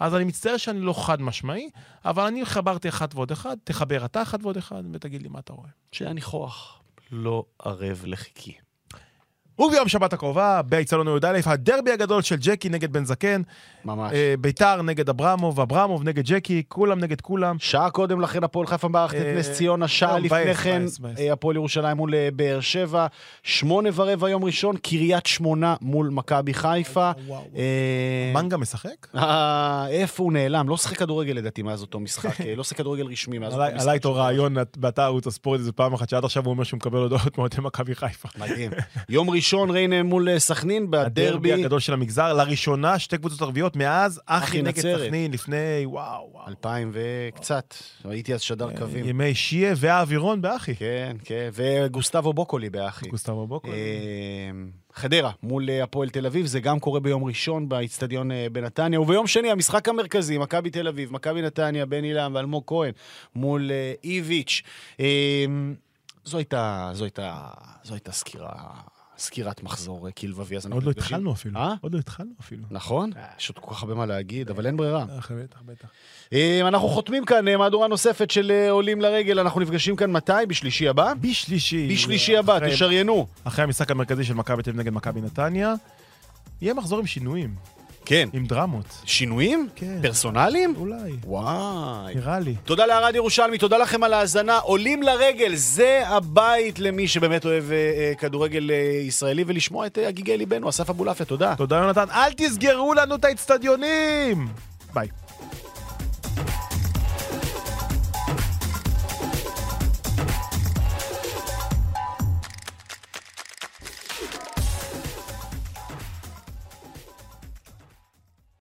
אז אני מצטער שאני לא חד משמעי, אבל אני חברתי אחד ועוד אחד, תחבר אתה אחד ועוד אחד, ותגיד לי מה אתה רואה. שאני ניחוח לא ערב לחיקי. וביום שבת הקרובה, באיצטדיון י"א, הדרבי הגדול של ג'קי נגד בן זקן, ממש. אה, ביתר נגד אברמוב, אברמוב נגד ג'קי, כולם נגד כולם. שעה קודם לכן הפועל חיפה מארחת את אה, נס ציונה, שעה לפני מבאס, כן. אה, הפועל ירושלים מול אה, באר שבע, שמונה ורבע יום ראשון, קריית שמונה מול מכבי חיפה. מנגה משחק? איפה הוא נעלם? לא שיחק כדורגל לדעתי מאז אותו משחק, לא שיחק כדורגל רשמי מאז אותו משחק. עלה איתו רעיון באתר ערוץ הספורט איזה פעם אחת, שעד עכשיו הוא אומר שהוא מקבל הודעות מאוהדי מכבי חיפה. מדהים. יום ראשון ריינה מול אה, סכנין הדרבי בדרבי. הגדול של המגזר, לראשונה שתי קבוצות ערביות מאז אחי נגד. סכנין לפני, וואו, וואו. 2000 וקצת, הייתי אז שדר קווים. ימי שיה והאווירון באחי. כן, כן, וגוסטבו בוקולי באחי. גוסטבו בוקו. אה, חדרה מול אה, הפועל תל אביב, זה גם קורה ביום ראשון באיצטדיון אה, בנתניה, וביום שני המשחק המרכזי, מכבי תל אביב, מכבי נתניה, בן אילם ואלמוג כהן מול אה, איביץ'. אה, זו הייתה, זו הייתה, זו הייתה סקירה, סקירת מחזור אה, כלבבי, אז אנחנו עוד לא. התחלנו אפילו. אה? עוד לא התחלנו אפילו. נכון? יש עוד כל כך הרבה מה להגיד, אבל אין ברירה. אה, בטח, בטח. אה, אנחנו חותמים כאן אה, מהדורה נוספת של אה, עולים לרגל, אנחנו נפגשים כאן מתי? בשלישי הבא? בשלישי. בשלישי הבא, תשריינו. אחרי המשחק המרכזי של מכבי תל אביב נגד מכבי נתניה, יהיה מחזור עם שינויים, כן. עם דרמות. שינויים? כן. פרסונליים? אולי, וואי. נראה לי. תודה לערד ירושלמי, תודה לכם על ההאזנה. עולים לרגל, זה הבית למי שבאמת אוהב אה, אה, כדורגל אה, ישראלי, ולשמוע את אה, הגיגי ליבנו, אסף אבולעפיה, תודה. תודה יונתן, אל תסגרו לנו את האצטדיונים! ביי.